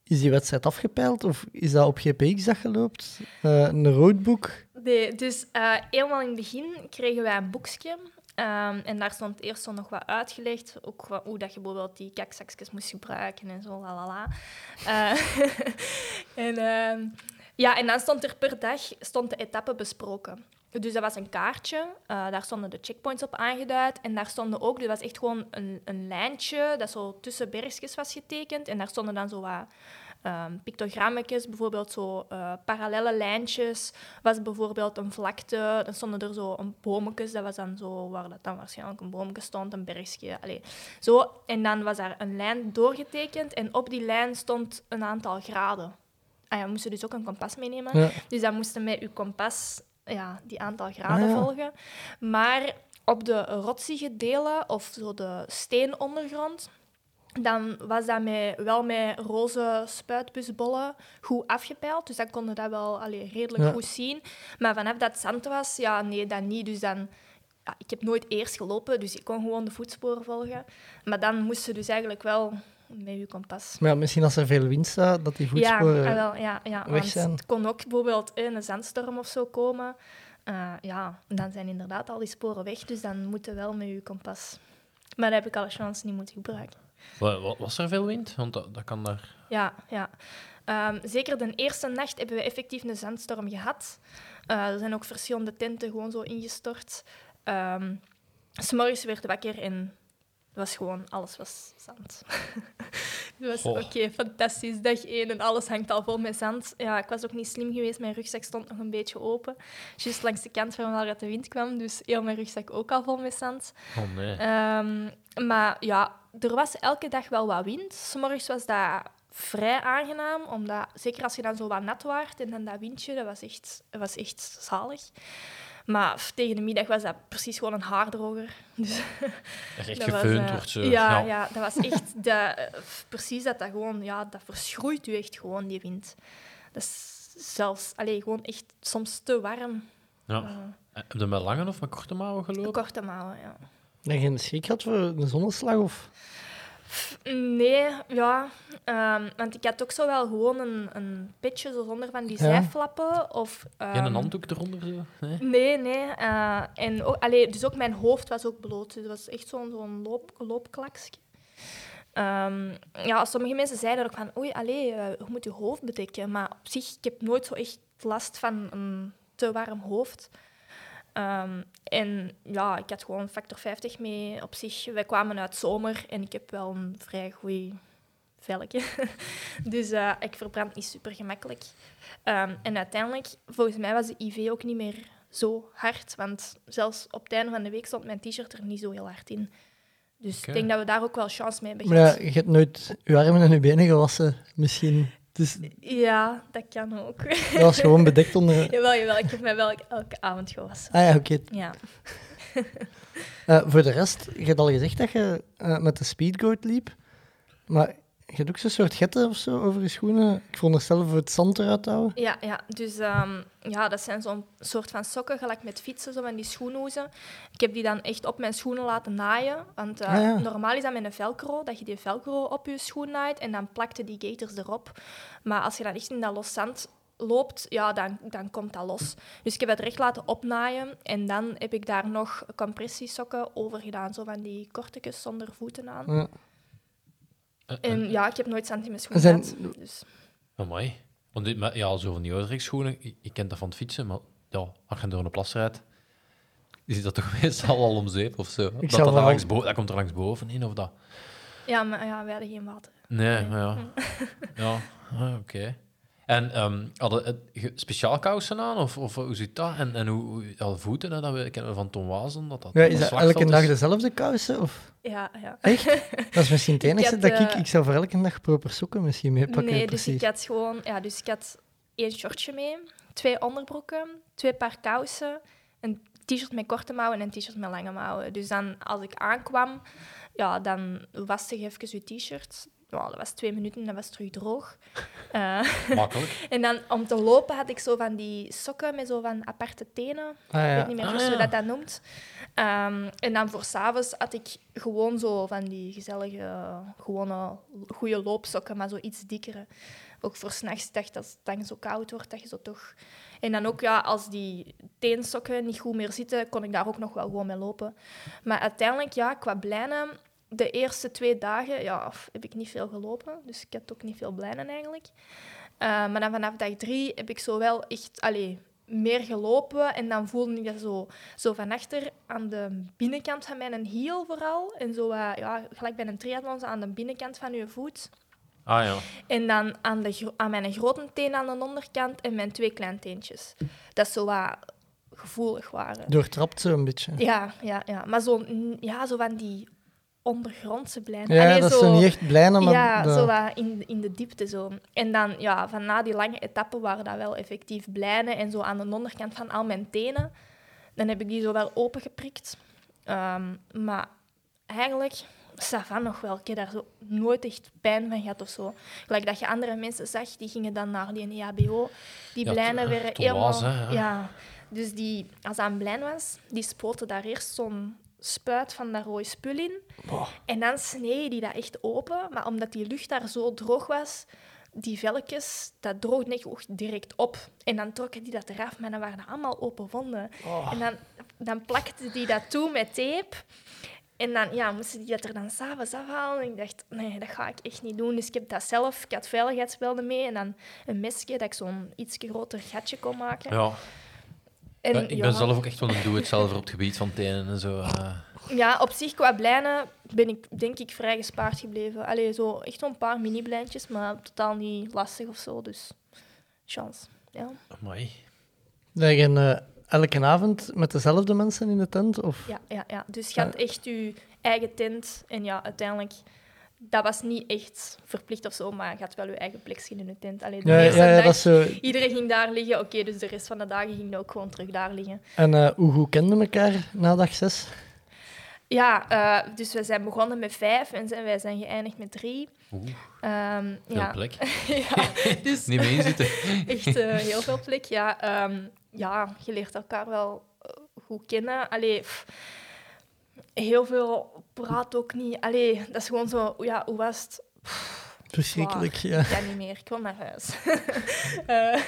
Is die wedstrijd afgepeild of is dat op GPX dat je loopt? Eh, een roadbook? Nee, dus eh, helemaal in het begin kregen wij een boekje. Ehm, en daar stond eerst zo nog wat uitgelegd. Ook wat- hoe dat je bijvoorbeeld die kakzakjes moest gebruiken en zo, la la la. Eh, en, ehm, ja, en dan stond er per dag stond de etappe besproken. Dus dat was een kaartje, eh, daar stonden de checkpoints op aangeduid. En daar stonden ook, dat was echt gewoon een, een lijntje dat zo tussen bergjes was getekend. En daar stonden dan zo wat ehm pictogrammetjes, bijvoorbeeld zo eh, parallele lijntjes. Was bijvoorbeeld een vlakte, dan stonden er zo een boomjes, dat was dan zo, waar dat dan waarschijnlijk een boomje stond, een bergje. Allee, zo. En dan was daar een lijn doorgetekend en op die lijn stond een aantal graden. Ah ja, moesten dus ook een kompas meenemen. Ja. Dus dan moesten met uw kompas ja, die aantal graden Ah, ja. volgen. Maar op de rotsige delen of zo de steenondergrond, dan was dat met, wel met roze spuitbusbollen goed afgepeild. Dus dan konden we dat wel allee, redelijk Ja. goed zien. Maar vanaf dat zand was, ja, nee, dat niet. Dus dan... Ja, ik heb nooit eerst gelopen, dus ik kon gewoon de voetsporen volgen. Maar dan moesten dus eigenlijk wel met je kompas. Maar ja, misschien als er veel wind staat, dat die Ja, voetsporen... ah, wel, ja, ja weg want zijn. het kon ook bijvoorbeeld een zandstorm of zo komen. Eh, ja, dan zijn inderdaad al die sporen weg, dus dan moet je wel met je kompas. Maar dat heb ik alle chance niet moeten gebruiken. Wa- wa- Was er veel wind? Want dat, dat kan daar... Ja, ja. Ehm, zeker de eerste nacht hebben we effectief een zandstorm gehad. Eh, er zijn ook verschillende tenten gewoon zo ingestort. Ehm, 's morgens werd wakker en het was gewoon, alles was zand. Het was oké, fantastisch. Dag één en alles hangt al vol met zand. Ja, ik was ook niet slim geweest. Mijn rugzak stond nog een beetje open. Juist langs de kant van waar de wind kwam. Dus heel mijn rugzak ook al vol met zand. Oh nee. Ehm, maar ja, er was elke dag wel wat wind. 's morgens was dat vrij aangenaam, omdat zeker als je dan zo wat nat waart en dan dat windje, dat was echt, dat was echt zalig. Maar tegen de middag was dat precies gewoon een haardroger. Dus Echt dat was, gefeund eh, wordt zo. Ja, ja. dat was echt... de, eh, precies dat dat gewoon... Ja, dat verschroeit u echt gewoon, die wind. Dat is zelfs... Allee, gewoon echt soms te warm. Ja. Eh, Heb je met lange of met korte mouwen gelopen? korte mouwen, ja. Dat je geen schrik had voor een zonneslag? Of... Nee, ja. ehm, want ik had ook zo wel gewoon een, een petje zo zonder van die Ja. zijflappen. Of, Geen ehm, een handdoek eronder? Zo? Nee? Nee, nee. eh, en ook, allee, dus ook mijn hoofd was ook bloot. Dus dat was echt zo'n zo'n loop, loopklaksje. Ehm, ja, sommige mensen zeiden ook van, oei, allee, eh, je moet je hoofd bedekken. Maar op zich, ik heb nooit zo echt last van een te warm hoofd. Ehm, en ja, ik had gewoon factor 50 mee op zich. Wij kwamen uit zomer en ik heb wel een vrij goed velkje. dus eh, ik verbrand niet super gemakkelijk. Ehm, en uiteindelijk, volgens mij was de IV ook niet meer zo hard. Want zelfs op het einde van de week stond mijn t-shirt er niet zo heel hard in. Dus ik denk dat we daar ook wel chance mee hebben Maar ja, gehad. je hebt nooit je armen en je benen gewassen, misschien. Dus Ja, dat kan ook. dat was gewoon bedekt onder... jawel, jawel. Ik heb mij wel elke avond gewassen. Ah ja, oké. Ja. Eh, voor de rest, je hebt al gezegd dat je eh, met de speedgoat liep. Maar je hebt ook zo'n soort getten of zo over je schoenen. Ik veronderstel voor het zand eruit te houden. Ja, ja. dus ehm, ja, dat zijn zo'n soort van sokken, gelijk met fietsen, zo van die schoenhoezen. Ik heb die dan echt op mijn schoenen laten naaien. Want eh, Ah, ja. normaal is dat met een velcro, dat je die velcro op je schoen naait en dan plakte die gators erop. Maar als je dan echt in dat los zand loopt, ja, dan, dan komt dat los. Dus ik heb het recht laten opnaaien en dan heb ik daar nog compressiesokken over gedaan, zo van die kortetjes zonder voeten aan. Ja. Eh, En ja, ik heb nooit zand in mijn schoen Zijn- gehad. Dus. Amai. Want dit, maar ja, zo van die Oudrechtsschoenen, ik, ik ken dat van het fietsen, maar ja, als je door een plas rijdt, is dat toch meestal al om zeep of zo? dat, zou dat, langs bo- dat komt er langs boven in of dat? Ja, maar ja, wij hadden geen water. Nee, maar ja. Ja, ah, oké. En ehm hadden het ge- speciaal kousen aan, of, of hoe zit dat? En, en hoe, hoe ja, voeten, hè, dat we, kennen we van Tom Wazen, dat dat Ja, is dat elke dag is. dezelfde kousen? Of? Ja, ja. Echt? Dat is misschien het Ik enige had, dat ik... eh, Ik zou voor elke dag proper sokken misschien meepakken. Nee, dus precies. ik had gewoon... Ja, dus ik had één shortje mee, twee onderbroeken, twee paar kousen, een t-shirt met korte mouwen en een t-shirt met lange mouwen. Dus dan, als ik aankwam, ja, dan waste je even je t-shirt. Dat was twee minuten en dat was terug droog. Eh, Makkelijk. en dan om te lopen had ik zo van die sokken met zo van aparte tenen. Ah, Ik weet niet meer Ah, hoe ja. dat, dat noemt. Ehm, en dan voor s'avonds had ik gewoon zo van die gezellige, gewone, goede loopsokken, maar zo iets dikkere. Ook voor s'nachts, dat als het dan zo koud wordt, dat je zo toch... En dan ook, ja, als die teensokken niet goed meer zitten, kon ik daar ook nog wel gewoon mee lopen. Maar uiteindelijk, ja, qua blijnen, de eerste twee dagen ja, heb ik niet veel gelopen. Dus ik had ook niet veel blijnen eigenlijk. Eh, maar dan vanaf dag drie heb ik zo wel echt allee, meer gelopen. En dan voelde ik dat zo, zo van achter aan de binnenkant van mijn hiel vooral. En zo, eh, ja, gelijk bij een triathlon, aan de binnenkant van je voet. Ah ja. En dan aan, de, gro- aan mijn grote teen aan de onderkant en mijn twee kleinteentjes. Dat zo wat gevoelig waren. Doortrapt zo een beetje. Ja, ja, ja. Maar zo, ja, zo van die ondergrondse blijven. Ja, Allee, dat zo- niet echt blijna, maar... ja, de- zo wat in, in de diepte zo. En dan, ja, van na die lange etappen waren dat wel effectief blijnen. En zo aan de onderkant van al mijn tenen, dan heb ik die zo wel opengeprikt. Ehm maar eigenlijk, Savan nog wel. Ik heb daar zo nooit echt pijn van gehad of zo. Gelijk dat je andere mensen zag, die gingen dan naar die EHBO. Die Ja, blijnen werden helemaal... was, hè, ja. ja. Dus die, als dat een blijn was, die spoten daar eerst zo'n spuit van dat rode spul in. En dan snee die dat echt open. Maar omdat die lucht daar zo droog was, die velletjes, dat droogde echt ook direct op. En dan trokken die dat eraf, maar dan waren dat allemaal open wonden. En dan, dan plakte die dat toe met tape. En dan ja, moesten die dat er dan s'avonds afhalen. En ik dacht, nee, dat ga ik echt niet doen. Dus ik heb dat zelf, ik had veiligheidsbelden mee en dan een mesje dat ik zo'n iets groter gatje kon maken. ja. En, Ja, ik ja, ben zelf ook echt wel een doe-het-zelf op het gebied van tenen en zo. eh. Ja, op zich qua blijnen ben ik denk ik vrij gespaard gebleven. Allee, zo echt zo'n paar mini-blijntjes, maar totaal niet lastig of zo. Dus chance. Ja. Dat je eh, elke avond met dezelfde mensen in de tent? Of... ja, ja. ja. Dus je had echt je eigen tent. En ja, uiteindelijk, dat was niet echt verplicht of zo, maar je had wel je eigen plekje in de tent. Allee, de Ja, eerste ja, ja, dag, dat is zo... iedereen ging daar liggen. Oké, dus de rest van de dagen ging ook gewoon terug daar liggen. En eh, hoe goed kenden elkaar na dag zes? Ja, eh, dus we zijn begonnen met vijf en zijn, wij zijn geëindigd met drie. Oeh, Ehm, veel ja. plek. ja, dus Niet mee zitten. echt eh, heel veel plek. Ja, ehm, ja, je leert elkaar wel goed kennen. Allee, pff, heel veel praat ook niet. Allee, dat is gewoon zo, ja, hoe was het? Verschrikkelijk, ja. Ik kan niet meer, ik wil naar huis. Eh,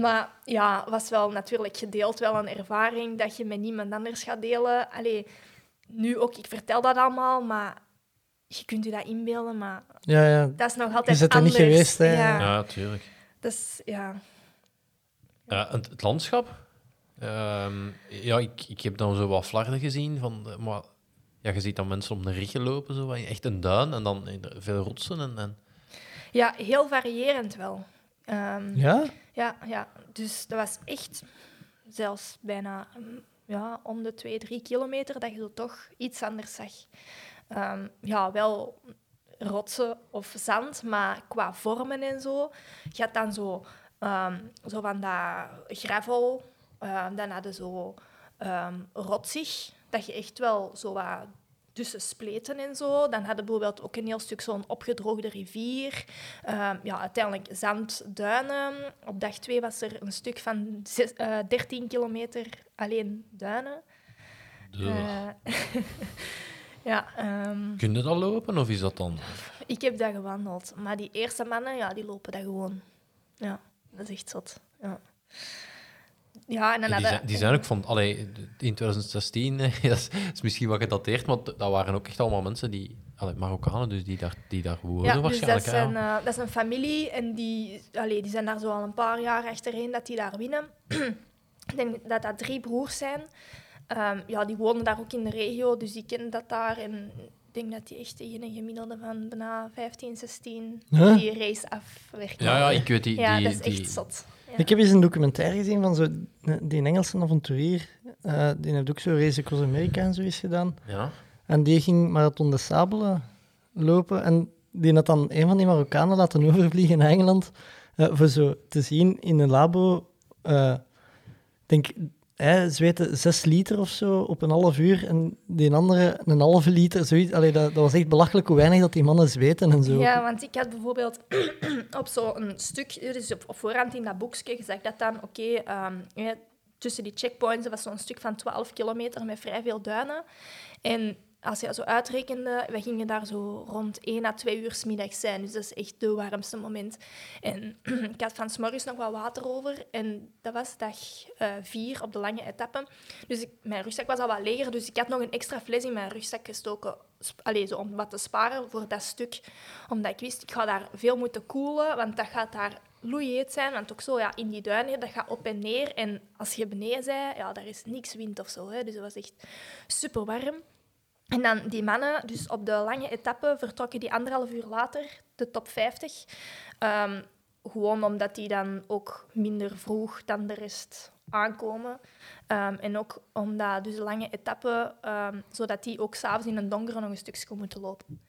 maar ja, was wel natuurlijk gedeeld wel een ervaring dat je met niemand anders gaat delen. Allee, nu ook, ik vertel dat allemaal, maar je kunt je dat inbeelden, maar Ja, ja. dat is nog altijd bent er niet anders. geweest, hè? Ja, Ja, tuurlijk. dat is, ja. Ja, het, het landschap. Ehm, ja, ik, ik heb dan zo wat flarden gezien. Van, maar ja, je ziet dan mensen om de ruggen lopen, zo, wat- echt een duin en dan veel rotsen. En, en... Ja, heel variërend wel. Ehm, Ja? ja, ja, dus dat was echt zelfs bijna mm, ja, om de twee, drie kilometer dat je zo toch iets anders zag. Ehm, ja, wel rotsen of zand, maar qua vormen en zo. Je had dan zo, ehm, zo van dat gravel, ehm, dan hadden zo ehm rotsig, dat je echt wel zo wat tussen spleten en zo. Dan hadden bijvoorbeeld ook een heel stuk zo'n opgedroogde rivier. Ehm, ja, uiteindelijk zandduinen. Op dag twee was er een stuk van zes- eh, 13 kilometer alleen duinen. Eh, ja, ehm, Kun je dat lopen of is dat dan? ik heb dat gewandeld. Maar die eerste mannen, ja, die lopen dat gewoon. Ja, dat is echt zot. Ja, ja en dan die, hadden... zijn, die zijn ook van, allee, in 2016, eh, dat is, is misschien wat gedateerd, maar dat waren ook echt allemaal mensen die, allee, Marokkanen, dus die daar, die daar wonen Ja, dus dat waarschijnlijk. is, hè, een, eh, dat is een familie en die, allee, die zijn daar zo al een paar jaar achtereen dat die daar winnen. Ik denk dat dat drie broers zijn. Ehm, ja, die wonen daar ook in de regio, dus die kennen dat daar. En ik denk dat die echt tegen een gemiddelde van bijna 15, 16 Huh? die race afwerken. ja, ja, ik weet die... Ja, die, dat is die, echt zot. Ja. Ik heb eens een documentaire gezien van zo, die Engelse avonturier. eh, die heeft ook zo Race Across America en zoiets gedaan. Ja. En die ging Marathon de Sable lopen. En die had dan een van die Marokkanen laten overvliegen naar Engeland. eh, voor zo te zien in een labo. eh, ik denk hij zweten zes liter of zo op een half uur en die andere een halve liter. Zoiets. Allee, dat, dat was echt belachelijk hoe weinig dat die mannen zweten en zo. Ja, want ik had bijvoorbeeld op zo'n stuk, dus op, op voorhand in dat boekje, gezegd dat dan, oké, ehm, tussen die checkpoints, was zo'n stuk van 12 kilometer met vrij veel duinen. En als je zo uitrekende, we gingen daar zo rond 1 à 2 uur 's middags zijn. Dus dat is echt de warmste moment. En ik had van nog wat water over. En dat was dag 4 op de lange etappe. Dus mijn rugzak was al wat leger, dus ik had nog een extra fles in mijn rugzak gestoken. Allee, zo om wat te sparen voor dat stuk. Omdat ik wist, ik ga daar veel moeten koelen, want dat gaat daar loeiheet zijn. Want ook zo, ja, in die duinen, dat gaat op en neer. En als je beneden bent, ja, daar is niks wind of zo. Hè. Dus dat was echt super warm. En dan die mannen, dus op de lange etappe, vertrokken die anderhalf uur later, de top 50. Ehm, gewoon omdat die dan ook minder vroeg dan de rest aankomen. Ehm, en ook omdat dus lange etappe, ehm, zodat die ook s'avonds in een donkere nog een stukje moeten lopen.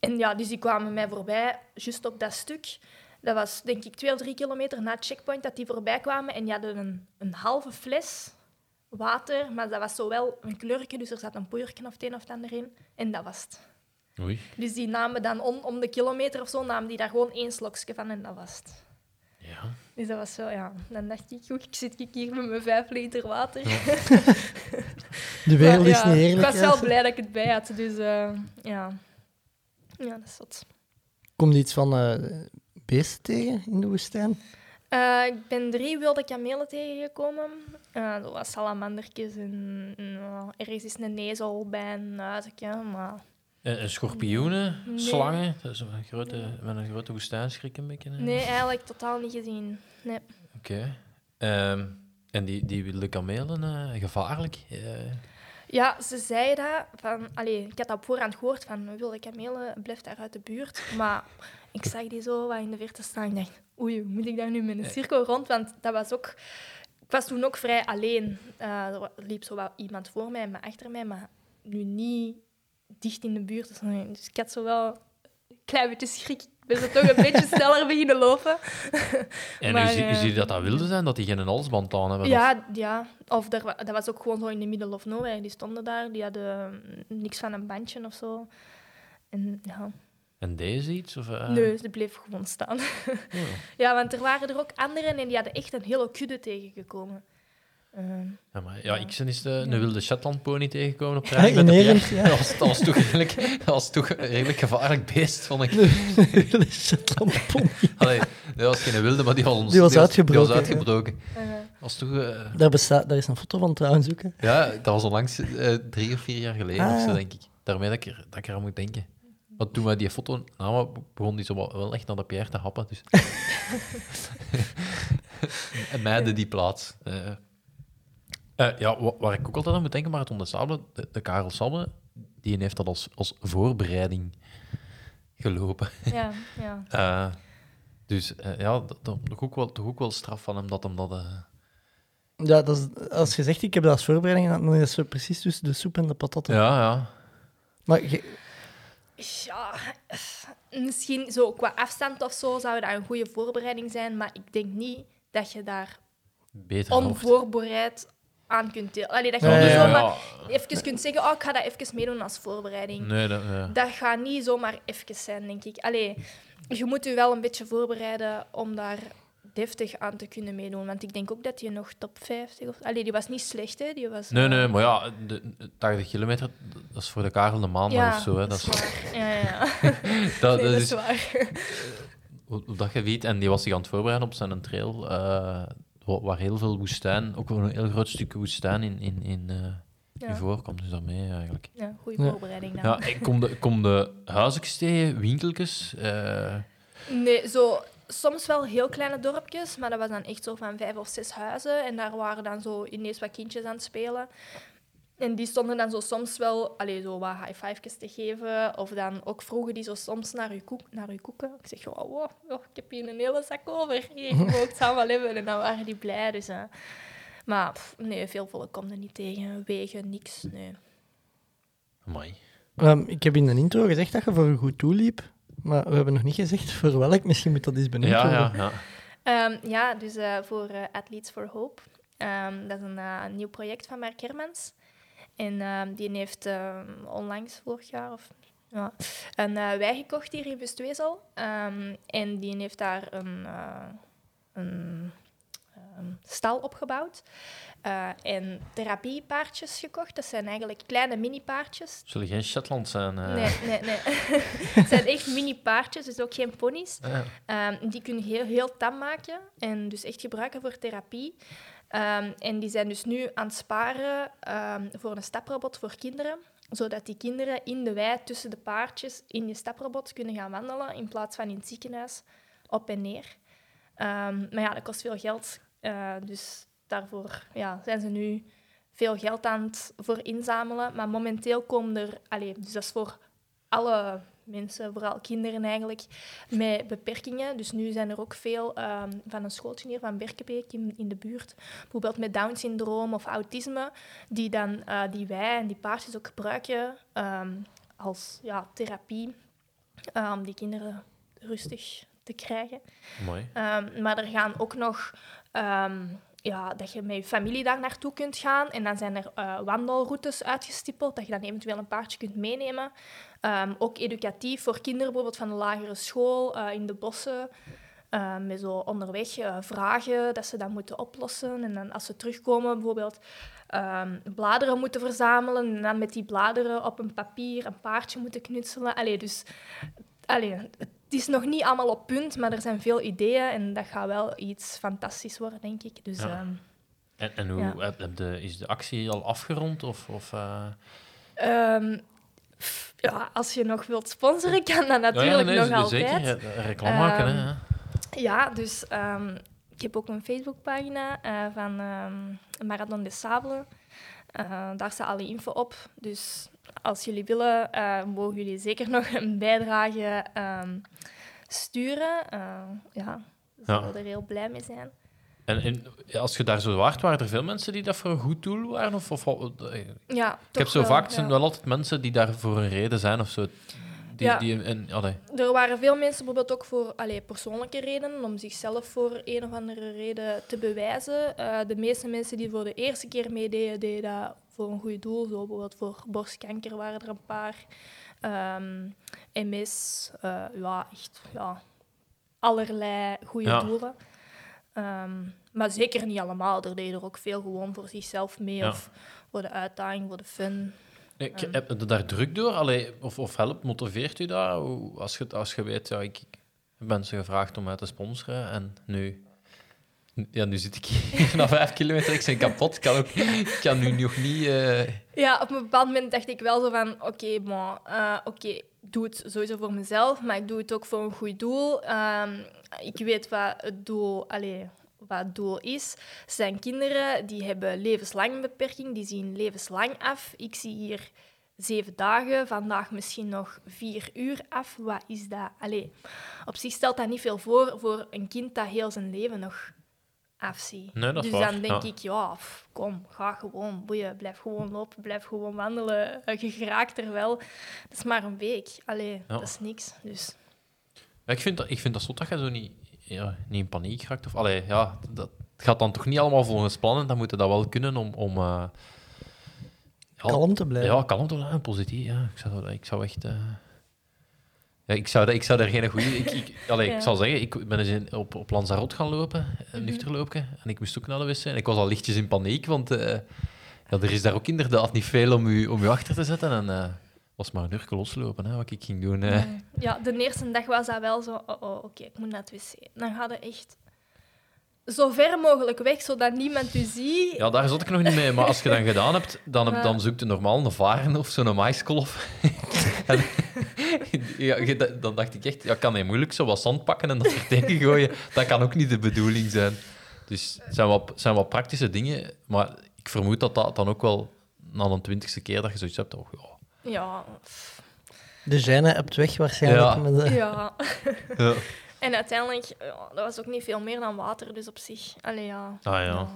En ja, dus die kwamen mij voorbij, juist op dat stuk. Dat was denk ik twee of drie kilometer na het checkpoint dat die voorbij kwamen. En die hadden een, een halve fles water, maar dat was zo wel een kleurtje, dus er zat een poeiertje of het een of het ander in. En dat was het. Oei. Dus die namen dan om, om de kilometer of zo, namen die daar gewoon één slokje van en dat was het. Ja. Dus dat was zo, ja. Dan dacht ik, goed, ik zit hier met mijn vijf liter water. De wereld Maar is niet eerlijk. Ik was wel blij dat ik het bij had, dus eh, ja. Ja, dat is zot. Komt iets van eh, beesten tegen in de woestijn? Eh, ik ben drie wilde kamelen tegengekomen. Eh zoals salamandertjes en, eh, ergens is een nezel bij een huisje, maar... En, en schorpioenen, Nee. slangen, dat is een grote, met een grote woestijnschrik een beetje. Nee, eigenlijk totaal niet gezien. Nee. Oké. Ehm, en die, die wilde kamelen, gevaarlijk? Ja, ze zei dat. Van, allee, ik had dat op voorhand gehoord van wilde kamelen, blijf daar uit de buurt. Maar ik zag die zo wat in de verte staan. Dacht, oei, moet ik daar nu met een cirkel rond? Want dat was ook... Ik was toen ook vrij alleen. Eh, er liep zo wel iemand voor mij, maar achter mij, maar nu niet dicht in de buurt. Dus, Dus ik had zo wel een klein beetje schrik. Ik ben zo toch een beetje sneller beginnen lopen. en Maar, hoe eh, zie je dat dat wilde zijn, dat die geen halsband aan hebben? of- Ja, ja. Of er, wa- dat was ook gewoon zo in the middle of nowhere. Die stonden daar, die hadden niks van een bandje of zo. En ja, En deze iets? Of, eh? nee, ze bleef gewoon staan. Ja. ja, want er waren er ook anderen en die hadden echt een hele kudde tegengekomen. Ehm, Ja, maar, ja, Ja. ik ben eens de, een wilde Shetland pony tegengekomen op Ja, reis ja. Dat was, dat was toch redelijk, dat was toch een redelijk gevaarlijk beest, vond ik. De Shetlandpony. Allee, dat was geen wilde, maar die was, ons, Die was Die uitgebroken, was uitgebroken. was toch... eh, Daar, bestaat, daar is een foto van trouwens ook. Hè. ja, dat was onlangs eh, drie of vier jaar geleden Ah, of zo, denk ik. Daarmee dat ik, er, dat ik eraan moet denken. Want toen wij die foto namen, begon die zo wel- wel echt naar de Pierre te happen. Dus. en mijde die plaats. Eh, eh, ja, wa- waar ik ook altijd aan moet denken, maar het onder Sable, de, de Karel Sabbe, die heeft dat als, als voorbereiding gelopen. ja, ja. Eh, dus eh, ja, dat, dat, toch, ook wel, toch ook wel straf van hem dat hem dat... eh, Ja, dat is, als je zegt, ik heb dat als voorbereiding dan is het zo precies tussen de soep en de patatten. ja, ja. Maar je- Ja, misschien zo qua afstand of zo zou dat een goede voorbereiding zijn, maar ik denk niet dat je daar Beter onvoorbereid aan kunt delen. Allee, dat je Ja, niet ja, ja. zomaar even kunt zeggen, oh, ik ga dat even meedoen als voorbereiding. Nee, dat, ja. Dat gaat niet zomaar even zijn, denk ik. Allee, je moet je wel een beetje voorbereiden om daar deftig aan te kunnen meedoen. Want ik denk ook dat je nog top 50... Of, allee, die was niet slecht, hè. Die was, Nee, eh, nee, maar ja, de, de 80 kilometer, dat is voor de Karel de maandag ja, of zo. Hè. Dat is, waar. Ja, ja, dat, Nee, dat dat is waar. hoe, hoe dat je weet. En die was zich aan het voorbereiden op zijn trail, eh, wa- waar heel veel woestijn, ook wel een heel groot stuk woestijn in, in, in, eh, in Ja, voorkomt. Dus daarmee eigenlijk. ja goede voorbereiding dan. Ja, ik kom de, kom de huisjes tegen, winkeltjes. eh, Nee, zo soms wel heel kleine dorpjes, maar dat was dan echt zo van vijf of zes huizen. En daar waren dan zo ineens wat kindjes aan het spelen. En die stonden dan zo soms wel allee, zo wat high five's te geven. Of dan ook vroegen die zo soms naar je, koek, naar je koeken. Ik zeg, oh, wow, oh, ik heb hier een hele zak over. Je mag het samen hebben. En dan waren die blij. Dus, eh. Maar pff, nee, veel volk komt er niet tegen. Wegen, niks. Nee. amai. Ehm, ik heb in de intro gezegd dat je voor een goed doel liep. Maar we hebben nog niet gezegd voor welk. Misschien moet dat eens benoemd Ja, worden. ja, ja. Ehm, ja, dus eh, voor eh, Athletes for Hope. Ehm, dat is een eh, nieuw project van Mark Hermans. En ehm, die heeft ehm, onlangs, vorig jaar, of, ja, een eh, wei gekocht hier in Westwezel. Ehm, en die heeft daar een, eh, een stal opgebouwd. Eh, en therapiepaardjes gekocht. Dat zijn eigenlijk kleine mini-paardjes. Zullen geen Shetland zijn? eh? Nee, nee, nee. het zijn echt mini-paardjes, dus ook geen ponies. Ja. Ehm, die kun je heel, heel tam maken en dus echt gebruiken voor therapie. Ehm, en die zijn dus nu aan het sparen ehm, voor een staprobot voor kinderen, zodat die kinderen in de wei tussen de paardjes in die staprobot kunnen gaan wandelen in plaats van in het ziekenhuis op en neer. Ehm, maar ja, dat kost veel geld, eh, dus daarvoor ja, zijn ze nu veel geld aan het voor inzamelen. Maar momenteel komen er, allee, dus dat is voor alle mensen, vooral kinderen eigenlijk, met beperkingen. Dus nu zijn er ook veel ehm, van een schooltje hier van Berkenbeek in, in de buurt, bijvoorbeeld met Down-syndroom of autisme, die dan eh, die wij en die paardjes ook gebruiken ehm, als ja, therapie, eh, om die kinderen rustig te krijgen. Mooi. Ehm, maar er gaan ook nog ehm, ja, dat je met je familie daar naartoe kunt gaan. En dan zijn er eh, wandelroutes uitgestippeld, dat je dan eventueel een paardje kunt meenemen. Ehm, ook educatief voor kinderen, bijvoorbeeld van de lagere school, eh, in de bossen. eh, met zo onderweg eh, vragen dat ze dan moeten oplossen. En dan als ze terugkomen, bijvoorbeeld ehm, bladeren moeten verzamelen. En dan met die bladeren op een papier een paardje moeten knutselen. Allee, dus allee, het is nog niet allemaal op punt, maar er zijn veel ideeën. En dat gaat wel iets fantastisch worden, denk ik. Dus Ja. ehm, En, en hoe Ja. heb, heb de, is de actie al afgerond? Of, of, eh? Ehm, pff, ja, als je nog wilt sponsoren, kan dat natuurlijk nee, nog altijd. Zeker, eh, reclame maken. Ehm, Hè, ja. Dus ik heb ook een Facebookpagina eh van Marathon des Sables. Eh, daar staat alle info op. Dus als jullie willen, eh, mogen jullie zeker nog een bijdrage ehm, sturen. Eh, ja, ik Ja. er heel blij mee zijn. En, als je daar zo waart, waren er veel mensen die dat voor een goed doel waren? Of, of, Ja, ik heb zo wel, vaak, zijn wel altijd mensen die daar voor een reden zijn of zo. Die, Ja. die, en, allee, Er waren veel mensen bijvoorbeeld ook voor allee, persoonlijke redenen, om zichzelf voor een of andere reden te bewijzen. Eh, de meeste mensen die voor de eerste keer meededen, deden dat voor een goed doel. Zo bijvoorbeeld voor borstkanker waren er een paar. Ehm, MS, eh, ja, echt ja, allerlei goede Ja. doelen. Ehm, maar zeker niet allemaal. Er deden er ook veel gewoon voor zichzelf mee Ja. of voor de uitdaging, voor de fun. Ik, heb je daar druk door? Allee, of, of helpt, motiveert u dat? Hoe- Als je, als je weet, ja, ik, ik heb mensen gevraagd om mij te sponsoren en nu... Ja, nu zit ik hier na vijf kilometer, ik ben kapot, ik kan, ook, ik kan nu nog niet... eh, Ja, op een bepaald moment dacht ik wel zo van... Oké, bon, eh, oké, ik doe het sowieso voor mezelf, maar ik doe het ook voor een goed doel. Ehm, ik weet wat het doel, allee, wat het doel is. Zijn kinderen die hebben levenslang een beperking, die zien levenslang af. Ik zie hier zeven dagen, vandaag misschien nog vier uur af. Wat is dat? Allee, op zich stelt dat niet veel voor voor een kind dat heel zijn leven nog. Nee, is dus waar, dan denk ja. ik, ja, kom, ga gewoon, boeien, blijf gewoon lopen, blijf gewoon wandelen. Je geraakt er wel. Dat is maar een week. Allee, Ja. dat is niks. Dus Ja, ik, vind dat, ik vind dat dat je zo niet, ja, niet in paniek raakt. Of, allee, ja, dat, het gaat dan toch niet allemaal volgens plannen. Dan moet je dat wel kunnen om... om eh, ja, Kalm te blijven. Ja, kalm te blijven, positief. Ja. Ik, zou, ik zou echt... eh, ja, ik, zou, ik zou daar geen goede... Ik, ik, allee, Ja. ik zal zeggen, ik ben eens in- op, op Lanzarote gaan lopen, een Mhm. nuchterloopje. En ik moest ook naar de wc. En ik was al lichtjes in paniek, want eh, ja, er is daar ook inderdaad niet veel om u, om u achter te zetten. En eh was maar een uur loslopen, hè, wat ik ging doen. ja, de eerste dag was dat wel zo, oh, oh oké, ik moet naar het wc. Dan je echt zo ver mogelijk weg, zodat niemand u ziet. Ja, daar zat ik nog niet mee. Maar als je dat gedaan hebt, dan, dan zoekt je normaal een varen of zo'n maiskolf. ja, dan dacht ik echt, ja, kan hij moeilijk zo wat zand pakken en dat er tegen gooien. Dat kan ook niet de bedoeling zijn. Dus het zijn wat, zijn wat praktische dingen. Maar ik vermoed dat dat dan ook wel na een twintigste keer dat je zoiets hebt. Oh, ja. Ja, De gêne hebt weg waarschijnlijk. Ja. Met de... ja. Ja. En uiteindelijk, ja, dat was ook niet veel meer dan water, dus op zich. Allee, ja. Ah ja.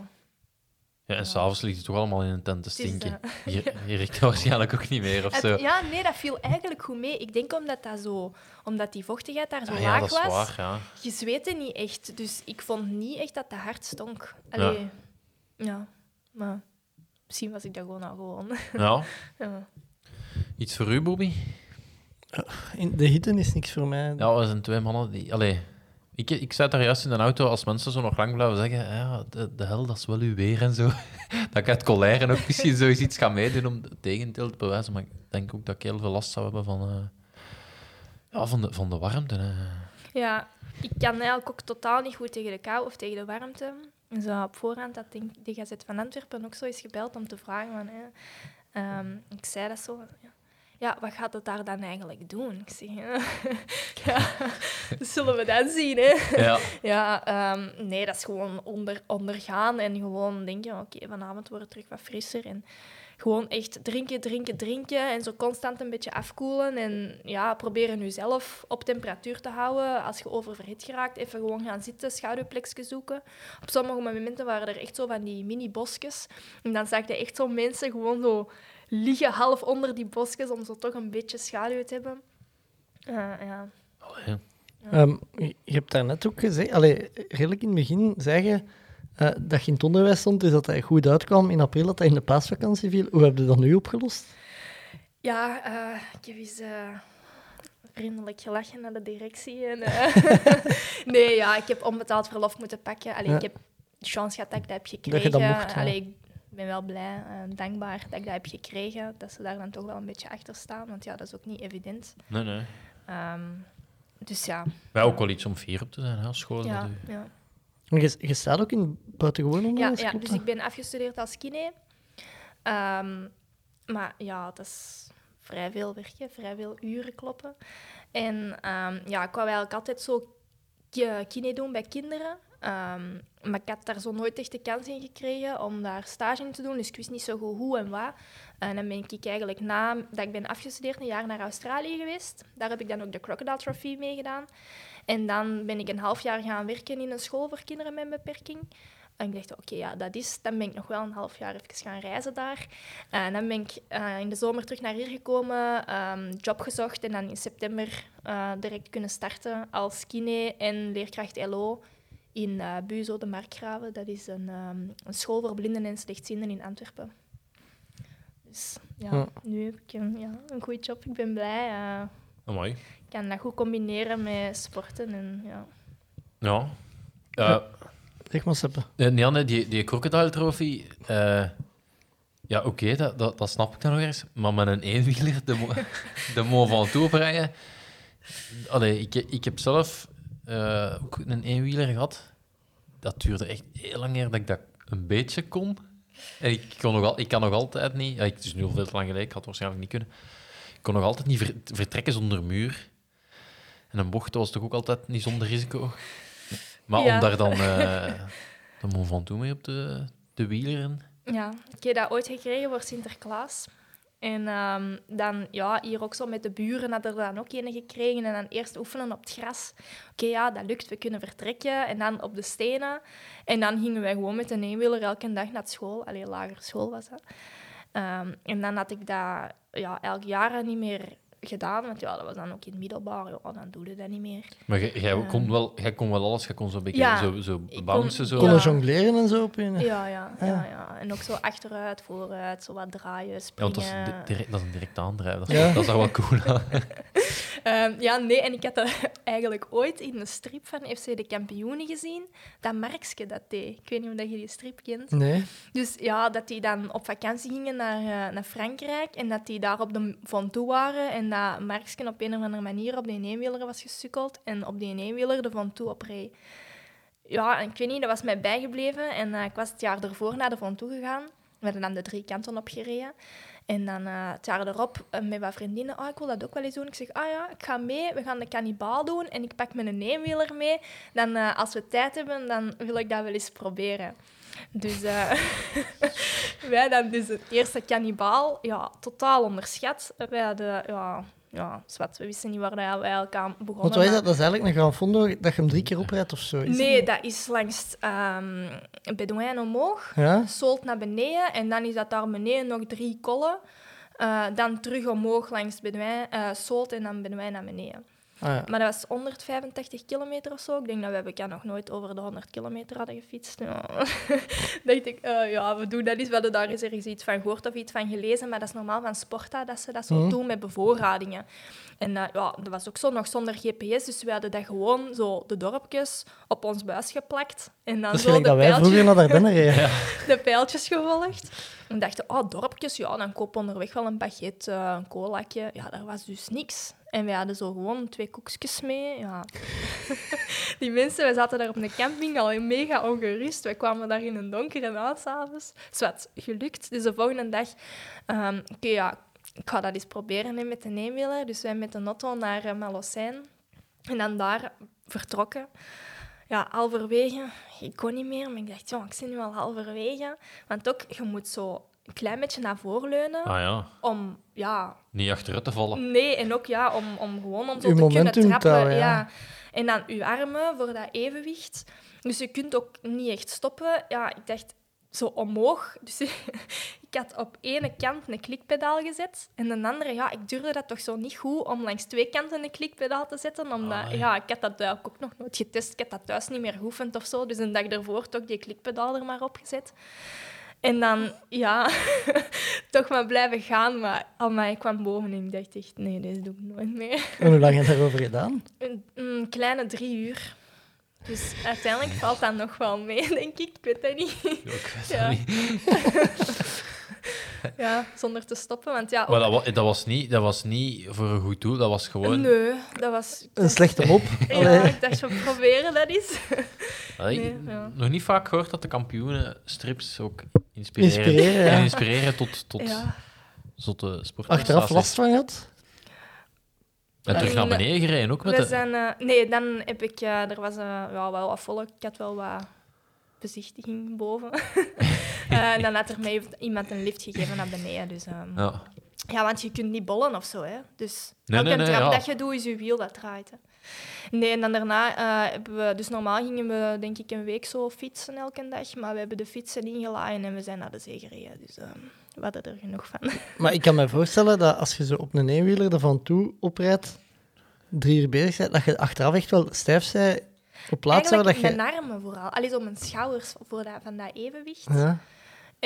Ja, en s'avonds ligt het toch allemaal in een tent te is, stinken. eh, Hier, riekt het waarschijnlijk ook niet meer of Het- zo. ja, nee, dat viel eigenlijk goed mee. Ik denk omdat, dat zo, omdat die vochtigheid daar zo Ah ja, laag dat is was. waar, ja. Je zweette niet echt, dus ik vond niet echt dat de hart stonk. Allee, Ja, maar misschien was ik dat gewoon al gewoon. Ja. Iets voor u, Bobby? In de hitte is niks voor mij. Ja, we zijn twee mannen die... Allee, ik, ik zat daar juist in de auto als mensen zo nog lang blijven zeggen ja, de, de hel, dat is wel uw weer en zo. dat ik uit colère ook misschien zoiets iets ga meedoen om het tegendeel te bewijzen. Maar ik denk ook dat ik heel veel last zou hebben van, eh, ja, van, de, van de warmte. hè. Ja, ik kan eigenlijk ook totaal niet goed tegen de kou of tegen de warmte. Zo op voorhand had de Gazet van Antwerpen ook zo eens gebeld om te vragen van... Hè, ehm, ik zei dat zo... Ja, ja, wat gaat het daar dan eigenlijk doen? Ik zeg, ja, ja dat zullen we dan zien, hè. Ja. Ja, ehm, nee, dat is gewoon onder, ondergaan en gewoon denken, oké, vanavond wordt het terug wat frisser. En gewoon echt drinken, drinken, drinken en zo constant een beetje afkoelen. En ja, proberen jezelf op temperatuur te houden. Als je oververhit geraakt, even gewoon gaan zitten, schaduwplekjes zoeken. Op sommige momenten waren er echt zo van die mini-bosjes. En dan zag je echt zo mensen gewoon zo liggen half onder die bosjes om zo toch een beetje schaduw te hebben. Eh, ja. Allee. Ehm, je je hebt daarnet ook gezegd, allee, redelijk in het begin zei je eh, dat je in het onderwijs stond, dus dat hij goed uitkwam in april, dat hij in de paasvakantie viel. Hoe heb je dat nu opgelost? Ja, eh, ik heb eens eh, vriendelijk gelachen naar de directie. En, eh, nee, ja, ik heb onbetaald verlof moeten pakken. Allee, Ja. Ik heb de chance gehad dat ik dat heb je gekregen. dat mocht, ja. Allee, ik ben wel blij en dankbaar dat ik dat heb gekregen. Dat ze daar dan toch wel een beetje achter staan. Want ja, dat is ook niet evident. Nee, nee. Ehm, dus ja, Wij ook wel iets om fier op te zijn, hè, als school. ja, dat u- ja. Je, je staat ook in buitengewoon Ja, onderwijs? ja, klopt dus ik ben afgestudeerd als kine. Ehm, maar ja, dat is vrij veel werken, vrij veel uren kloppen. En ehm, ja, ik wou eigenlijk altijd zo ki- kine doen bij kinderen. Ehm, maar ik had daar zo nooit echt de kans in gekregen om daar stage in te doen. Dus ik wist niet zo goed hoe en wat. En dan ben ik eigenlijk na dat ik ben afgestudeerd een jaar naar Australië geweest. Daar heb ik dan ook de Crocodile Trophy mee gedaan. En dan ben ik een half jaar gaan werken in een school voor kinderen met een beperking. En ik dacht, oké, ja, dat is. Dan ben ik nog wel een half jaar even gaan reizen daar. En dan ben ik eh, in de zomer terug naar hier gekomen, ehm, job gezocht en dan in september eh, direct kunnen starten als kine en leerkracht LO in eh Buzo de Markgraven. Dat is een, ehm, een school voor blinden en slechtzienden in Antwerpen. Dus ja, Ja. nu heb ik een, ja, een goede job. Ik ben blij. eh, Amai. ik kan dat goed combineren met sporten. En, ja. Ja. Eh, Zeg maar, Seppe. Eh, die, die Crocodile Trophy... eh, ja, oké, dat, dat, dat snap ik dan nog eens. Maar met een eenwieler de, Mo- de Mont Ventoux rijden... Allee, ik, ik heb zelf eh, ook een eenwieler gehad. Dat duurde echt heel lang eer dat ik dat een beetje kon. En ik, kon nog al, ik kan nog altijd niet... Ja, het is nu al veel te lang geleden, ik had het waarschijnlijk niet kunnen. Ik kon nog altijd niet ver- vertrekken zonder muur. En een bocht was toch ook altijd niet zonder risico. Maar Ja. om daar dan eh de Mont Ventoux mee op de, de wieleren... ja, ik heb dat ooit gekregen voor Sinterklaas. En ehm, dan, ja, hier ook zo met de buren hadden er dan ook een gekregen. En dan eerst oefenen op het gras. Oké, ja, dat lukt, we kunnen vertrekken. En dan op de stenen. En dan gingen wij gewoon met een eenwieler elke dag naar school. Alleen lagere school was dat. Ehm, en dan had ik dat ja, elk jaar niet meer gedaan. Want ja, dat was dan ook in het middelbaar. Ja, dan doe je dat niet meer. Maar jij, jij kon wel, jij kon wel alles, jij kon zo een beetje Ja, zo, zo bouncen. kon- Zo. Ja. jongleren en zo op een. Ja, ja, Ah. ja, ja. En ook zo achteruit, vooruit, zo wat draaien, Ja, springen. want dat is, direct, dat is een direct aandrijven. Dat is, Ja. dat is toch wel cool aan. Ehm, ja, nee, en ik had dat eigenlijk ooit in de strip van FC de Kampioenen gezien. Dat Markske dat deed. Ik weet niet of je die strip kent. Nee. Dus ja, dat die dan op vakantie gingen naar, eh, naar Frankrijk en dat die daar op de Ventoux waren en dat Marksken op een of andere manier op die eenwieler was gesukkeld en op die eenwieler de Ventoux opreed. Ja, ik weet niet, dat was mij bijgebleven en eh, ik was het jaar ervoor naar de Ventoux gegaan. We hadden dan de drie kanten opgereden. En dan eh, het jaar erop eh, met wat vriendinnen, ah, ik wil dat ook wel eens doen. Ik zeg, ah ja, ik ga mee, we gaan de kannibaal doen en ik pak mijn eenwieler mee. Dan, als we tijd hebben, dan wil ik dat wel eens proberen. Dus eh, wij dan dus het eerste kannibaal, ja, totaal onderschat. Wij hadden, ja, ja, zwart, we wisten niet waar wij eigenlijk aan begonnen. Want wat is dat? Dat is eigenlijk een Grand Fondo dat je hem drie keer oprijdt of zo. is Nee, dat is langs ehm Bedouin omhoog. Ja? Solt naar beneden en dan is dat daar beneden nog drie kollen. Eh, dan terug omhoog langs Bedouin, eh Solt en dan Bedouin naar beneden. Ah, ja. Maar dat was 185 kilometer of zo. Ik denk dat we BK nog nooit over de 100 kilometer hadden gefietst. Ja. dacht ik, eh, ja, we doen dat eens. We hadden daar eens ergens iets van gehoord of iets van gelezen. Maar dat is normaal van Sporta, dat ze dat zo Mhm. doen met bevoorradingen. En eh, ja, dat was ook zo nog zonder GPS. Dus we hadden dat gewoon zo de dorpjes op ons buis geplakt. En dan zo de dat wij pijltjes- vroeger naar daar binnen reden. de pijltjes gevolgd. En dachten, oh, dorpjes, ja, dan koop onderweg wel een baguette, een colaatje. Ja, daar was dus niks. En wij hadden zo gewoon twee koekjes mee. Ja. Die mensen, we zaten daar op een camping al mega ongerust. Wij kwamen daar in een donkere nacht s'avonds. Het was gelukt. Dus de volgende dag, ehm, oké, ja, ik ga dat eens proberen met de eenwieler. Dus wij met de auto naar uh, Malocijn. En dan daar vertrokken ja, halverwege, ik kon niet meer, maar ik dacht, ja, ik zit nu al halverwege. Want ook, je moet zo een klein beetje naar voren leunen Ah ja, om, ja, niet achteruit te vallen. nee, en ook ja, om, om gewoon om zo Uw te kunnen trappen. ja. ja. En dan uw armen voor dat evenwicht. Dus je kunt ook niet echt stoppen. Ja, ik dacht zo omhoog. Dus ik had op ene kant een klikpedaal gezet. En de andere, ja, ik durfde dat toch zo niet goed om langs twee kanten een klikpedaal te zetten. Omdat, ja, ik had dat ook nog nooit getest. Ik had dat thuis niet meer geoefend of zo. Dus een dag daarvoor toch die klikpedaal er maar op gezet. En dan, ja, toch maar blijven gaan. Maar amai, ik kwam boven en ik dacht echt, nee, deze doe ik nooit meer. En hoe lang heb je daarover gedaan? Een, een kleine drie uur. Dus uiteindelijk valt dat nog wel mee, denk ik. Ik weet dat niet. Ja, ik weet Ja. dat niet. Ja, zonder te stoppen. Want ja, Maar dat, wa- dat, was niet, dat was niet voor een goed doel, dat was gewoon... nee, dat was... Een slechte mop. Ja, Allee. ik dacht, we proberen dat eens. Allee, Nee, ja. Nog niet vaak gehoord dat de kampioenen strips ook inspireren, Inspireren, ja. en inspireren tot, tot Ja. zotte sportprestaties. Achteraf last van gehad? En terug naar beneden gereden, ook met We de... zijn, eh, nee, dan heb ik... eh, er was eh, ja, wel wat volk. Ik had wel wat bezichtiging boven. Eh, en dan had er mij iemand een lift gegeven naar beneden. Dus, ehm, Ja. Ja, want je kunt niet bollen of zo, hè. Dus Nee, elke nee, nee, trap ja. dat je doet, is je wiel dat draait. Hè. Nee, en dan daarna eh, hebben we... Dus normaal gingen we, denk ik, een week zo fietsen elke dag. Maar we hebben de fietsen ingeladen en we zijn naar de zee gereden. Dus ehm, we hadden er genoeg van. Maar ik kan me voorstellen dat als je zo op een eenwieler er van toe oprijdt, drie uur bezig bent, dat je achteraf echt wel stijf bent op plaatsen waar dat Eigenlijk je... mijn armen vooral. Allee, zo mijn schouders voor dat, van dat evenwicht. Ja.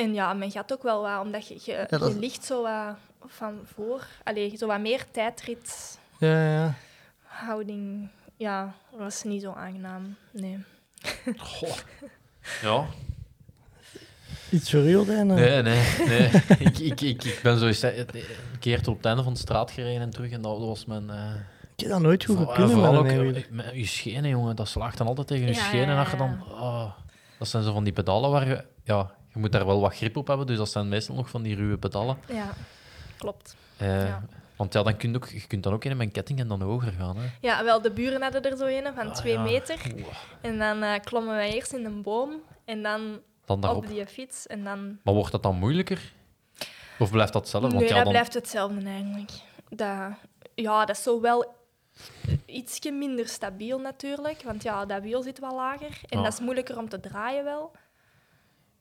En ja, men gaat ook wel wat, omdat je, je, dat je is- ligt zo wat van voor. Allee, zo wat meer tijdrit, Ja, ja. houding. Ja, dat was niet zo aangenaam. Nee. Goh. Ja, Iets voor u, Odijn? nee, nee. nee. ik, ik, ik, ik ben zo eens een keer tot op het einde van de straat gereden en terug. En dat was mijn... eh, Ik heb dat nooit goed kunnen vooral een ook eh, met je schenen, jongen. Dat slaagt dan altijd tegen je Ja, schenen. ja, dan... ah, dat zijn zo van die pedalen waar je... Ja, je moet daar wel wat grip op hebben. Dus dat zijn meestal nog van die ruwe pedalen. Ja, klopt. Eh, Ja. Want ja, dan kun je, ook, je kunt dan ook in een ketting en dan hoger gaan. Hè. Ja, wel, de buren hadden er zo een van Ah, twee ja. meter. En dan eh, klommen wij eerst in een boom en dan Dan op die fiets. En dan... Maar wordt dat dan moeilijker? Of blijft dat hetzelfde? Want nee, ja, dat dan... blijft hetzelfde eigenlijk. Dat, ja, dat is zo wel ietsje minder stabiel natuurlijk. Want ja, dat wiel zit wel lager. En Ah. dat is moeilijker om te draaien wel.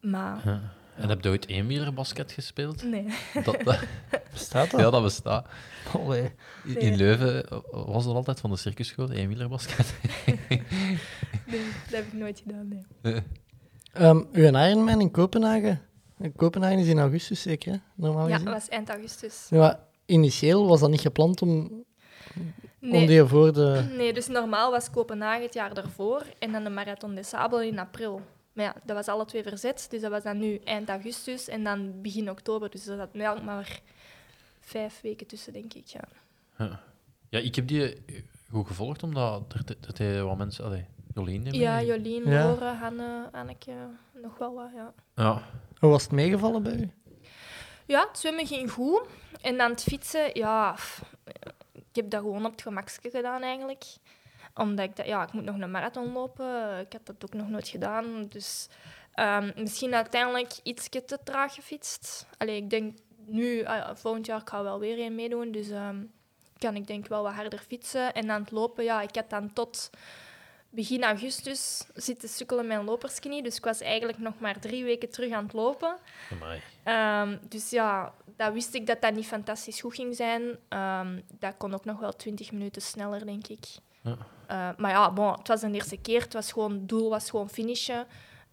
Maar Ja. En heb je ooit eenwielerbasket gespeeld? nee, Dat, dat- Bestaat dat? ja, dat bestaat. Allee. In Nee. Leuven was dat altijd van de circusschool, eenwielerbasket. nee, dat heb ik nooit gedaan. Nee. Ehm, uw Ironman in Kopenhagen? Kopenhagen is in augustus zeker, hè? normaal Ja, gezien? dat was eind augustus. Ja, maar initieel was dat niet gepland om, om die voor de... Nee, dus normaal was Kopenhagen het jaar daarvoor en dan de Marathon des Sables in april. Maar ja, dat was alle twee verzet, dus dat was dan nu eind augustus en dan begin oktober. Dus er zat eigenlijk maar vijf weken tussen, denk ik. Ja, Ja, ik heb die eh, goed gevolgd, omdat er, er deden wat mensen... Allee, Jolien ja. Jolien, Ja. Lore, Hanne, Anneke, nog wel wat, ja. Ja. Hoe was het meegevallen bij u? Ja, het zwemmen ging goed. En dan het fietsen, ja... Ik heb dat gewoon op het gemakske gedaan, eigenlijk. Omdat ik dacht, ja, ik moet nog een marathon lopen. Ik had dat ook nog nooit gedaan. Dus ehm, misschien uiteindelijk iets te traag gefietst. Allee, ik denk nu, ah, volgend jaar ga ik wel weer een meedoen. Dus ehm, kan ik denk wel wat harder fietsen. En aan het lopen, ja, ik had dan tot begin augustus zitten sukkelen met een lopersknie. Dus ik was eigenlijk nog maar drie weken terug aan het lopen. Ehm, dus ja, dat wist ik dat dat niet fantastisch goed ging zijn. Dat kon ook nog wel 20 minuten sneller, denk ik. Ja. Eh, maar ja, bon, het was de eerste keer. Het, was gewoon, het doel was gewoon finishen.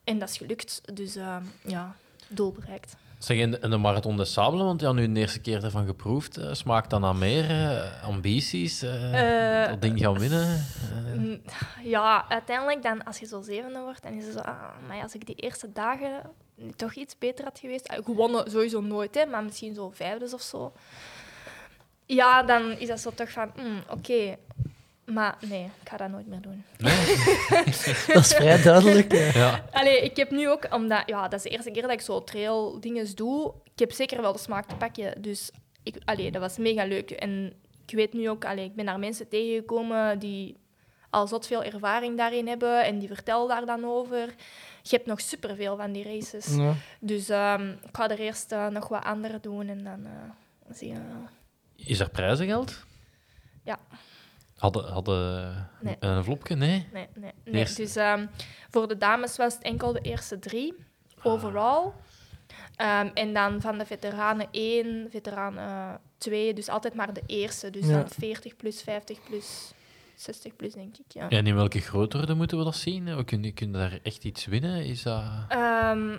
En dat is gelukt. Dus ehm, ja, doel bereikt. Zeg, in de, in de Marathon des Sables, want ja, nu de eerste keer ervan geproefd, eh, smaakt dan aan meer eh, ambities? dat ding gaan winnen? Ja, uiteindelijk dan, als je zo zevende wordt, dan is het zo... Ah, maar als ik die eerste dagen toch iets beter had geweest... Gewonnen sowieso nooit, hè, maar misschien zo vijfdes of zo. Ja, dan is dat zo toch van... mm, Oké, maar nee, ik ga dat nooit meer doen. Dat is vrij duidelijk. eh. ja. Allee, ik heb nu ook, omdat... Ja, dat is de eerste keer dat ik zo trail dingen doe. Ik heb zeker wel de smaak te pakken. Dus ik, allee, dat was mega leuk. En ik weet nu ook... Allee, ik ben daar mensen tegengekomen die al zot veel ervaring daarin hebben. En die vertellen daar dan over. Je hebt nog superveel van die races. Ja. Dus ehm, ik ga er eerst eh, nog wat andere doen. En dan eh, zie je... wel. Is er prijzengeld? Ja. Hadden, hadden Nee. een vlopje? Nee? Nee, nee, Dus ehm, voor de dames was het enkel de eerste drie, overall. Ehm, en dan van de veteranen 1, veteranen 2, dus altijd maar de eerste. Dus Ja. dan 40 plus, 50 plus, 60 plus, denk ik. Ja. En in welke grootorde moeten we dat zien? We kunnen, kunnen daar echt iets winnen? Is dat... Ehm,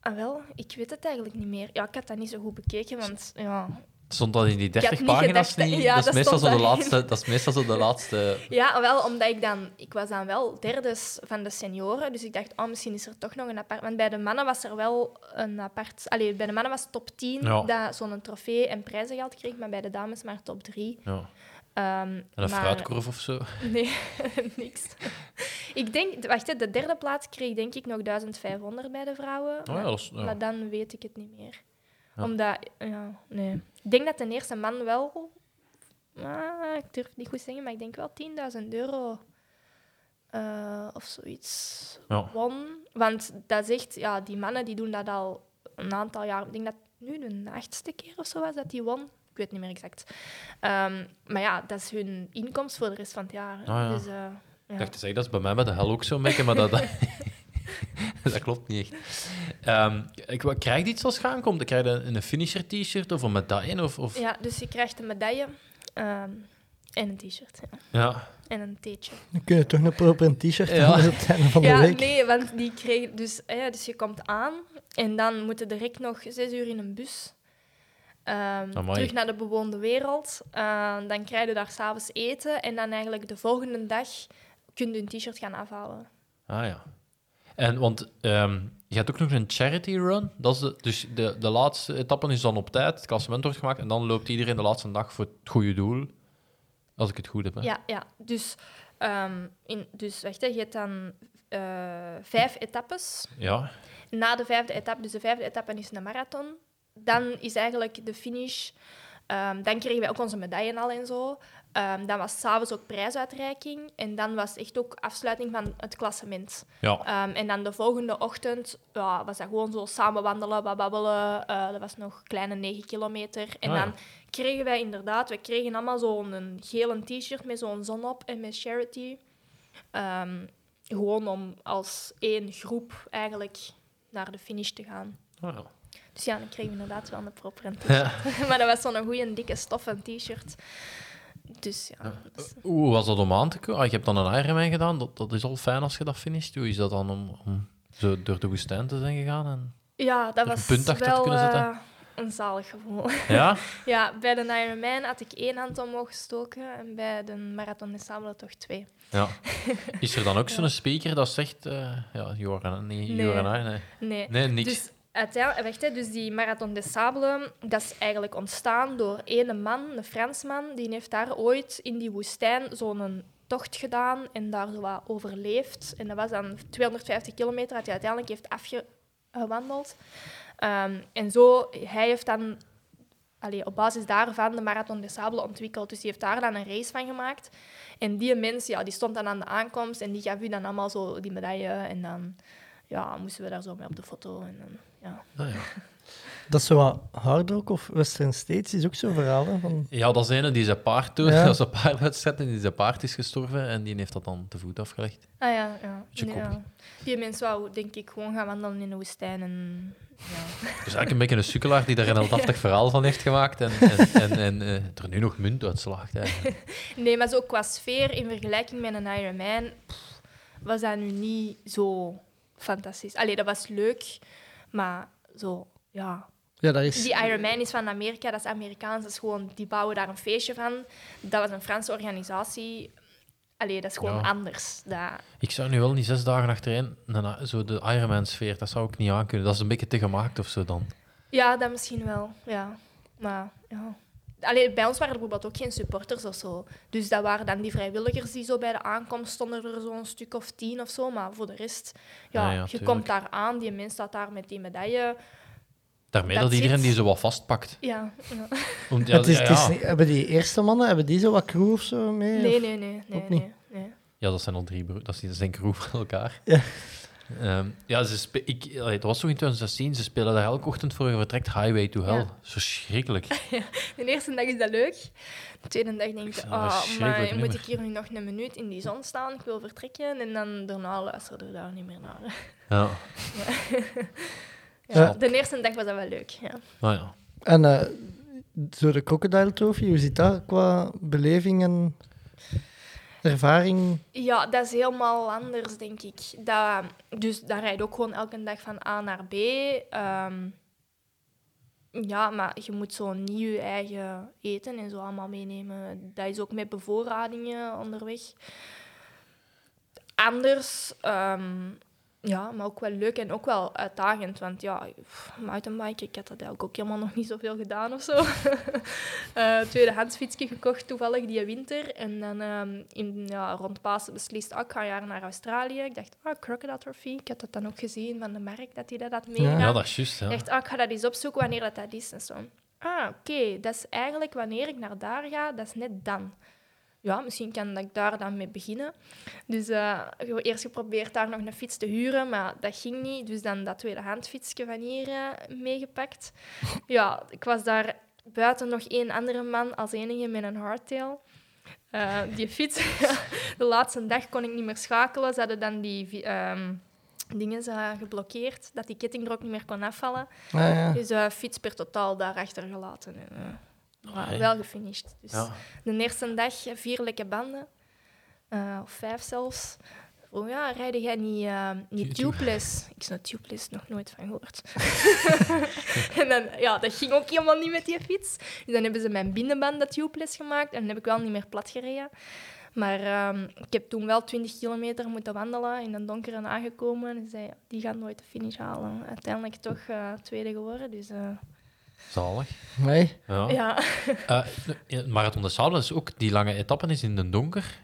ah, wel, ik weet het eigenlijk niet meer. Ja, ik had dat niet zo goed bekeken, want ja, Stond dat in die 30 niet pagina's niet? ja, dat, is meestal zo de laatste, dat is meestal zo de laatste... Ja, wel, omdat ik dan... Ik was dan wel derdes van de senioren, dus ik dacht, oh, misschien is er toch nog een apart... Want bij de mannen was er wel een apart... Allee, bij de mannen was top 10 Ja. dat zo'n trofee en prijzengeld kreeg, maar bij de dames maar top 3. Ja. Ehm, En een fruitkorf of zo. Nee, niks. ik denk... Wacht, de derde plaats kreeg denk ik nog 1500 bij de vrouwen. Oh ja, maar, dat is, ja. maar dan weet ik het niet meer. Ja. Omdat... Ja, nee. Ik denk dat de eerste man wel... Ah, ik durf het niet goed zeggen, maar ik denk wel 10.000 euro eh, of zoiets Ja. won. Want dat is echt... Ja, die mannen die doen dat al een aantal jaar. Ik denk dat nu de achtste keer of zo was dat die won. Ik weet niet meer exact. Ehm, maar ja, dat is hun inkomst voor de rest van het jaar. Ah, ja. Dus, eh, ja. Ik dacht te zeggen, dat is bij mij met de hel ook zo mekken, maar dat, dat, dat klopt niet echt. Ehm, ik, wat- krijg je iets als je aankomt? Krijg je een, een finisher-t-shirt of een medaille? Of, of... Ja, dus je krijgt een medaille ehm, en een t-shirt. Ja. Ja. En een theetje. Dan kun je toch nog proper een t-shirt Ja. aan het einde van de Ja, week. nee, want die kreeg... Dus, eh, dus je komt aan en dan moeten direct nog zes uur in een bus. ehm, terug naar de bewoonde wereld. Eh, dan krijg je daar s'avonds eten. En dan eigenlijk de volgende dag kun je een t-shirt gaan afhalen. Ah ja. En want ehm, je hebt ook nog een charity run. Dat is de, dus de, de laatste etappe is dan op tijd, het klassement wordt gemaakt en dan loopt iedereen de laatste dag voor het goede doel. Als ik het goed heb. Hè? Ja, ja. Dus, ehm, in, dus wacht, hè, je hebt dan eh, vijf etappes. Ja. Na de vijfde etappe, dus de vijfde etappe is een marathon. Dan is eigenlijk de finish. Ehm, dan kregen wij ook onze medaillen al en zo. Ehm, dan was s'avonds ook prijsuitreiking. En dan was echt ook afsluiting van het klassement. Ja. Ehm, en dan de volgende ochtend ja, was dat gewoon zo samen wandelen, babbelen. Eh, dat was nog een kleine 9 kilometer. En Ah, ja. dan kregen wij inderdaad, we kregen allemaal zo'n gele t-shirt met zo'n zon op en met charity. Gewoon om als één groep eigenlijk naar de finish te gaan. Ah. Dus ja, dan kregen we inderdaad wel een proper een Ja. maar dat was zo'n goede, dikke stoffen t-shirt. Dus ja. dus- Hoe was dat om aan te komen? Ah, je hebt dan een Ironman gedaan, dat, dat is al fijn als je dat finisht. Hoe is dat dan om, om zo door de woestijn te zijn gegaan? En... Ja, dat een was punt achter te wel kunnen zetten? eh, een zalig gevoel. Ja? ja, bij de Ironman had ik één hand omhoog gestoken en bij de Marathon des Sables toch twee. ja. Is er dan ook zo'n speaker dat zegt... eh ja, Joran, nee, Nee. Joran, nee. Nee. Nee, niks. Dus, uiteindelijk, hè, dus die Marathon des Sables, dat is eigenlijk ontstaan door ene man, een Fransman, die heeft daar ooit in die woestijn zo'n tocht gedaan en daar zo overleefd. En dat was dan 250 kilometer dat hij uiteindelijk heeft afgewandeld. Ehm, en zo, hij heeft dan allee, op basis daarvan de Marathon des Sables ontwikkeld. Dus die heeft daar dan een race van gemaakt. En die mens, ja, die stond dan aan de aankomst en die gaf u dan allemaal zo die medaille. En dan, ja, moesten we daar zo mee op de foto. En, dan, ja. Ah, ja. Dat is zo wat hard rock of Western States is ook zo'n verhaal. Hè, van... ja, dat is een die zijn paard doet. Ja. Dat is een paardwedstrijd en die zijn paard is gestorven en die heeft dat dan te voet afgelegd. Ah ja, ja. Nee, ja. Die mens wou, denk ik, gewoon gaan wandelen in de woestijn. En, ja. Dus eigenlijk een beetje een sukkelaar die daar een heldhaftig verhaal van heeft gemaakt en, en, en, en eh, er nu nog munt uitslaagt. eigenlijk. Nee, maar zo qua sfeer in vergelijking met een Ironman pff, was dat nu niet zo fantastisch. Allee, dat was leuk, maar zo, ja. Ja, dat is... Die Ironman is van Amerika, dat is Amerikaans, dat is gewoon, die bouwen daar een feestje van. Dat was een Franse organisatie. Allee, dat is gewoon Ja. anders. Dat, Ik zou nu wel niet zes dagen achtereen een- zo de Ironman-sfeer, dat zou ik niet aankunnen. Dat is een beetje te gemaakt of zo dan. ja, dat misschien wel, ja. Maar, ja. Allee, bij ons waren er bijvoorbeeld ook geen supporters of zo. Dus dat waren dan die vrijwilligers die zo bij de aankomst stonden er zo'n stuk of tien of zo. Maar voor de rest, ja, Ja, ja, je tuurlijk. komt daar aan, die mens staat daar met die medaille. Daarmee Dat dat iedereen zit. die zo wat vastpakt. Ja, ja. Om, ja, het is, ja, het is ja. niet- hebben die eerste mannen, hebben die zo wat crew of zo mee? Nee, Of- nee, nee. nee, nee, nee. Ja, dat zijn al drie broers. Dat is- zijn crew van elkaar. Ja. Ehm, ja, ze spe- ik, dat was toch in 2016. Ze spelen daar elke ochtend voor je vertrekt Highway to Hell. Ja. Verschrikkelijk. De eerste dag is dat leuk. De tweede dag denk je, oh, verschrikkelijk maar moet nummer. ik hier nu nog een minuut in die zon staan? Ik wil vertrekken. En dan daarna luisterde je daar niet meer naar. Ja, Ja, Ja. De eerste dag was dat wel leuk, ja. nou ja. En eh, zo de Crocodile Trophy, hoe zit dat qua beleving en ervaring? Ja, dat is helemaal anders, denk ik. Dat, dus rijd je ook gewoon elke dag van A naar B. Ehm, ja, maar je moet zo niet je eigen eten en zo allemaal meenemen. Dat is ook met bevoorradingen onderweg. Anders, ehm, ja, maar ook wel leuk en ook wel uitdagend. Want ja, mountainbiken, ik had dat eigenlijk ook helemaal nog niet zoveel gedaan of zo. Eh tweedehands fietsje gekocht toevallig die winter. En dan ehm, in, ja, rond Pasen beslist, ah, ik ga een jaar naar Australië. Ik dacht, ah, Crocodile Trophy. Ik had dat dan ook gezien van de merk, dat hij dat had meegedaan. ja, dat is juist. Ja. Ik dacht, ah, ik ga dat eens opzoeken wanneer dat, dat is. En zo. Ah, oké, dat is eigenlijk wanneer ik naar daar ga, dat is net dan. Ja, misschien kan dat ik daar dan mee beginnen. Dus eh, ik heb eerst geprobeerd daar nog een fiets te huren, maar dat ging niet. Dus dan dat tweedehands fietsje van hier eh, meegepakt. Ja, ik was daar buiten nog één andere man als enige met een hardtail. Eh, die fiets, de laatste dag kon ik niet meer schakelen. Ze hadden dan die ehm, dingen eh, geblokkeerd, dat die ketting er ook niet meer kon afvallen. Ah, ja. Dus uh, fiets per totaal daar achtergelaten. En, eh, maar wel gefinished. Dus Ja. de eerste dag vier lekke banden, eh, of vijf zelfs. Oh ja, rijden jij niet, eh, niet Tube- tubeless? Ik zou tubeless nog nooit van gehoord. en dan, ja, dat ging ook helemaal niet met die fiets. Dus dan hebben ze mijn binnenbanden tubeless gemaakt en dan heb ik wel niet meer plat gereden. Maar ehm, ik heb toen wel 20 kilometer moeten wandelen in een donkere aangekomen. En zei, die gaan nooit de finish halen. Uiteindelijk toch eh, tweede geworden. Dus eh, Zalig. Nee. Ja. ja. Ja, Marathon de Sable is ook, die lange etappen is in de donker.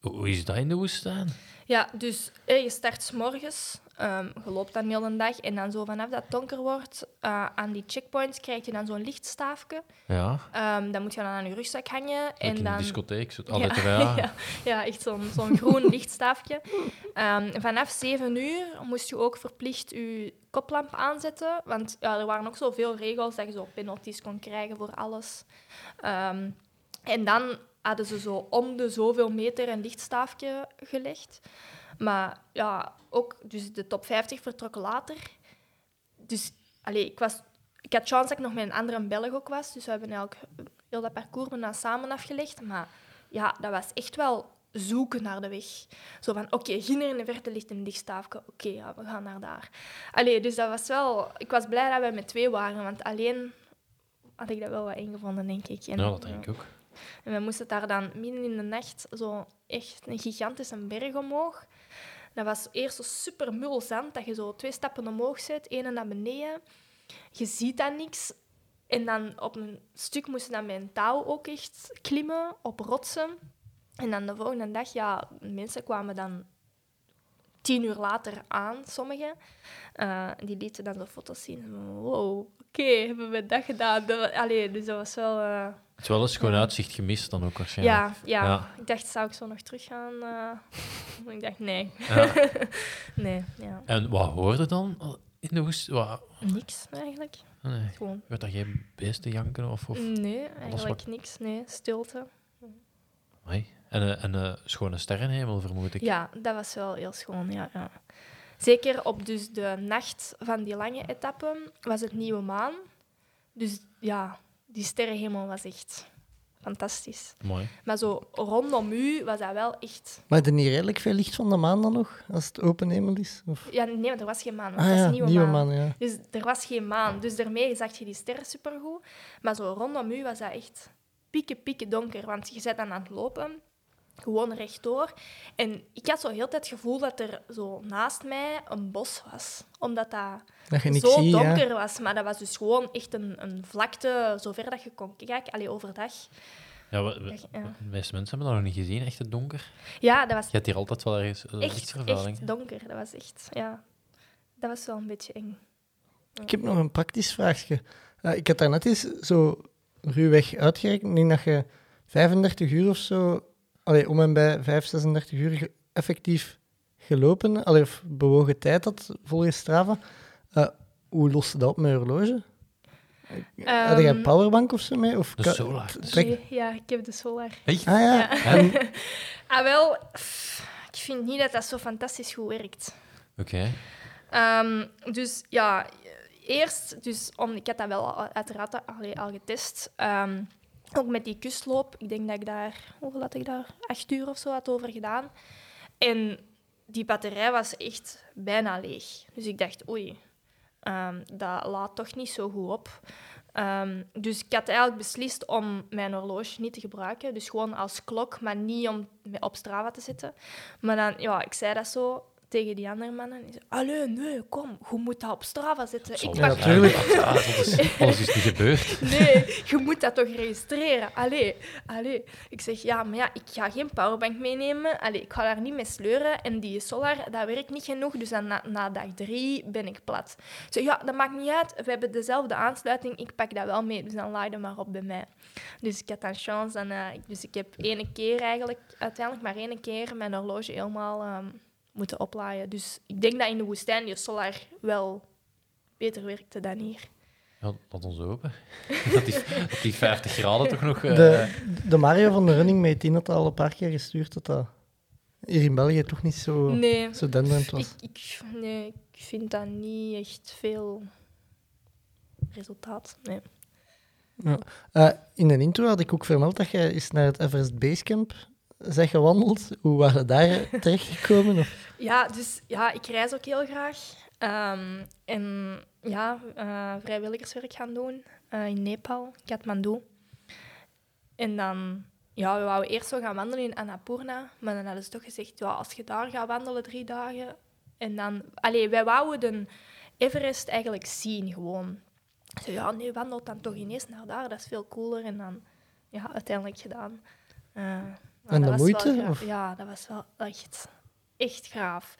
Hoe is dat in de woestijn? Ja, dus eh, je start 's morgens, ehm, je loopt dan heel de dag en dan zo vanaf dat het donker wordt, eh, aan die checkpoints krijg je dan zo'n lichtstaafje. Ja, Ehm, dan moet je dan aan je rugzak hangen. like En in dan... de discotheek. Zo, Ja, altijd, ja. ja, echt zo'n zo'n groen lichtstaafje. Ehm, vanaf 7 uur moest je ook verplicht je koplamp aanzetten. Want ja, er waren ook zoveel regels dat je zo penalties kon krijgen voor alles. Ehm, en dan hadden ze zo om de zoveel meter een lichtstaafje gelegd. Maar ja, ook dus de top 50 vertrok later. Dus allee, ik, was, ik had chance dat ik nog met een andere Belg ook was. Dus we hebben eigenlijk heel dat parcours bijna samen afgelegd. Maar ja, dat was echt wel zoeken naar de weg. Zo van, oké, hier in de verte ligt een lichtstaafje. Oké, ja, we gaan naar daar. Allee, dus dat was wel... Ik was blij dat we met twee waren, want alleen had ik dat wel wat ingevonden, denk ik. En, Ja, dat denk ik ook. En we moesten daar dan midden in de nacht zo echt een gigantische berg omhoog. Dat was eerst zo super mul zand, dat je zo twee stappen omhoog zet, één naar beneden. Je ziet dan niks. En dan op een stuk moesten we dan met een touw ook echt klimmen, op rotsen. En dan de volgende dag, ja, mensen kwamen dan tien uur later aan, sommigen. Eh, die lieten dan de foto's zien. Wow, oké, hebben we dat gedaan? Dat, wa- allee, dus dat was wel... eh, Het is wel een schoon uitzicht gemist dan ook waarschijnlijk. Ja, ja. Ja. Ik dacht, zou ik zo nog teruggaan? eh ik dacht, nee. Ja. nee, ja. En wat hoorde dan in de woest? Wat, Niks, eigenlijk. nee. Gewoon... Werd dat geen beesten janken of... of... Nee, eigenlijk wat- niks. Nee, stilte. Amai. En een en, een schone sterrenhemel, vermoed ik. Ja, dat was wel heel schoon, ja. ja. Zeker op dus de nacht van die lange etappe was het nieuwe maan. Dus ja, die sterrenhemel was echt fantastisch. Mooi. Maar zo rondom u was dat wel echt... Maar er niet redelijk veel licht van de maan dan nog, als het open hemel is? Of... Ja, nee, want er was geen maan. Ah dat is ja, nieuwe, nieuwe maan. maan, ja. Dus er was geen maan. Dus daarmee zag je die sterren supergoed. Maar zo rondom u was dat echt pieken, pieken donker. Want je bent dan aan het lopen, gewoon rechtdoor. En ik had zo heel tijd het gevoel dat er zo naast mij een bos was. Omdat dat Dat je niks zo donker ja. was. Maar dat was dus gewoon echt een, een vlakte, zover dat je kon kijken. Allee, overdag. Ja, we, we- ja. de meeste mensen hebben dat nog niet gezien, echt het donker. Ja, dat was Je hebt hier altijd wel ergens uh, echt, lichtvervuiling. echt donker. Dat was echt, ja... Dat was wel een beetje eng. Ik heb nog een praktisch vraagje. Eh, ik had daarnet eens zo ruwweg uitgerekend. Ik denk dat je 35 uur of zo, allee, om en bij 5, 36 uur effectief gelopen, allee, of bewogen tijd had volgens Strava. Eh, hoe lost je dat op met je horloge? Had jij een Ehm, powerbank of zo mee? Of De Solar. Nee, ja, ik heb de Solar. Echt? Ah ja, Ja. ah, wel, pff, ik vind niet dat dat zo fantastisch goed werkt. Oké. Ehm, dus ja, eerst, dus om, ik had dat wel uiteraard al, al getest. Ehm, ook met die kustloop. Ik denk dat ik daar, hoeveel had ik daar? Acht uur of zo had over gedaan. En die batterij was echt bijna leeg. Dus ik dacht, oei, ehm, dat laat toch niet zo goed op. Ehm, dus ik had eigenlijk beslist om mijn horloge niet te gebruiken. Dus gewoon als klok, maar niet om op Strava te zetten. Maar dan, ja, ik zei dat zo tegen die andere mannen. Zei, Allee, nee, kom, je moet dat op Strava zetten. Ik Zal- Ja, pak- tuurlijk. Ja, dat is, alles is niet gebeurd. Nee, je moet dat toch registreren. Allee, allee. Ik zeg, ja, maar ja, ik ga geen powerbank meenemen. Allee, ik ga daar niet mee sleuren. En die solar, dat werkt niet genoeg. Dus dan na, na dag drie ben ik plat. Ik zeg, ja, dat maakt niet uit. We hebben dezelfde aansluiting. Ik pak dat wel mee. Dus dan laai je maar op bij mij. Dus ik had dan chance. En, eh, dus ik heb ene keer eigenlijk, uiteindelijk maar één keer, mijn horloge helemaal ehm, moeten oplaaien. Dus ik denk dat in de woestijn die solar wel beter werkte dan hier. Ja, laat ons hopen. Dat die, dat die 50 graden toch nog... eh, de, de Mario van de Running Mate 10 had al een paar keer gestuurd dat dat hier in België toch niet zo, Nee, zo denderend was. Ik, ik, nee, ik vind dat niet echt veel resultaat. Nee. Eh, in de intro had ik ook vermeld dat je eens naar het Everest Basecamp bent gewandeld. Hoe waren je daar terechtgekomen? Of? Ja, dus ja, ik reis ook heel graag. Ehm, en ja, eh, vrijwilligerswerk gaan doen eh, in Nepal, Kathmandu. En dan, ja, we wouden eerst zo gaan wandelen in Annapurna, maar dan hadden ze toch gezegd, ja, als je daar gaat wandelen drie dagen, en dan, allee, wij wouden de Everest eigenlijk zien gewoon. Zo, ja, nee, wandelt dan toch ineens naar daar, dat is veel cooler. En dan, ja, uiteindelijk gedaan. Eh, En dat de was moeite, wel of? Ja, dat was wel echt, echt gaaf.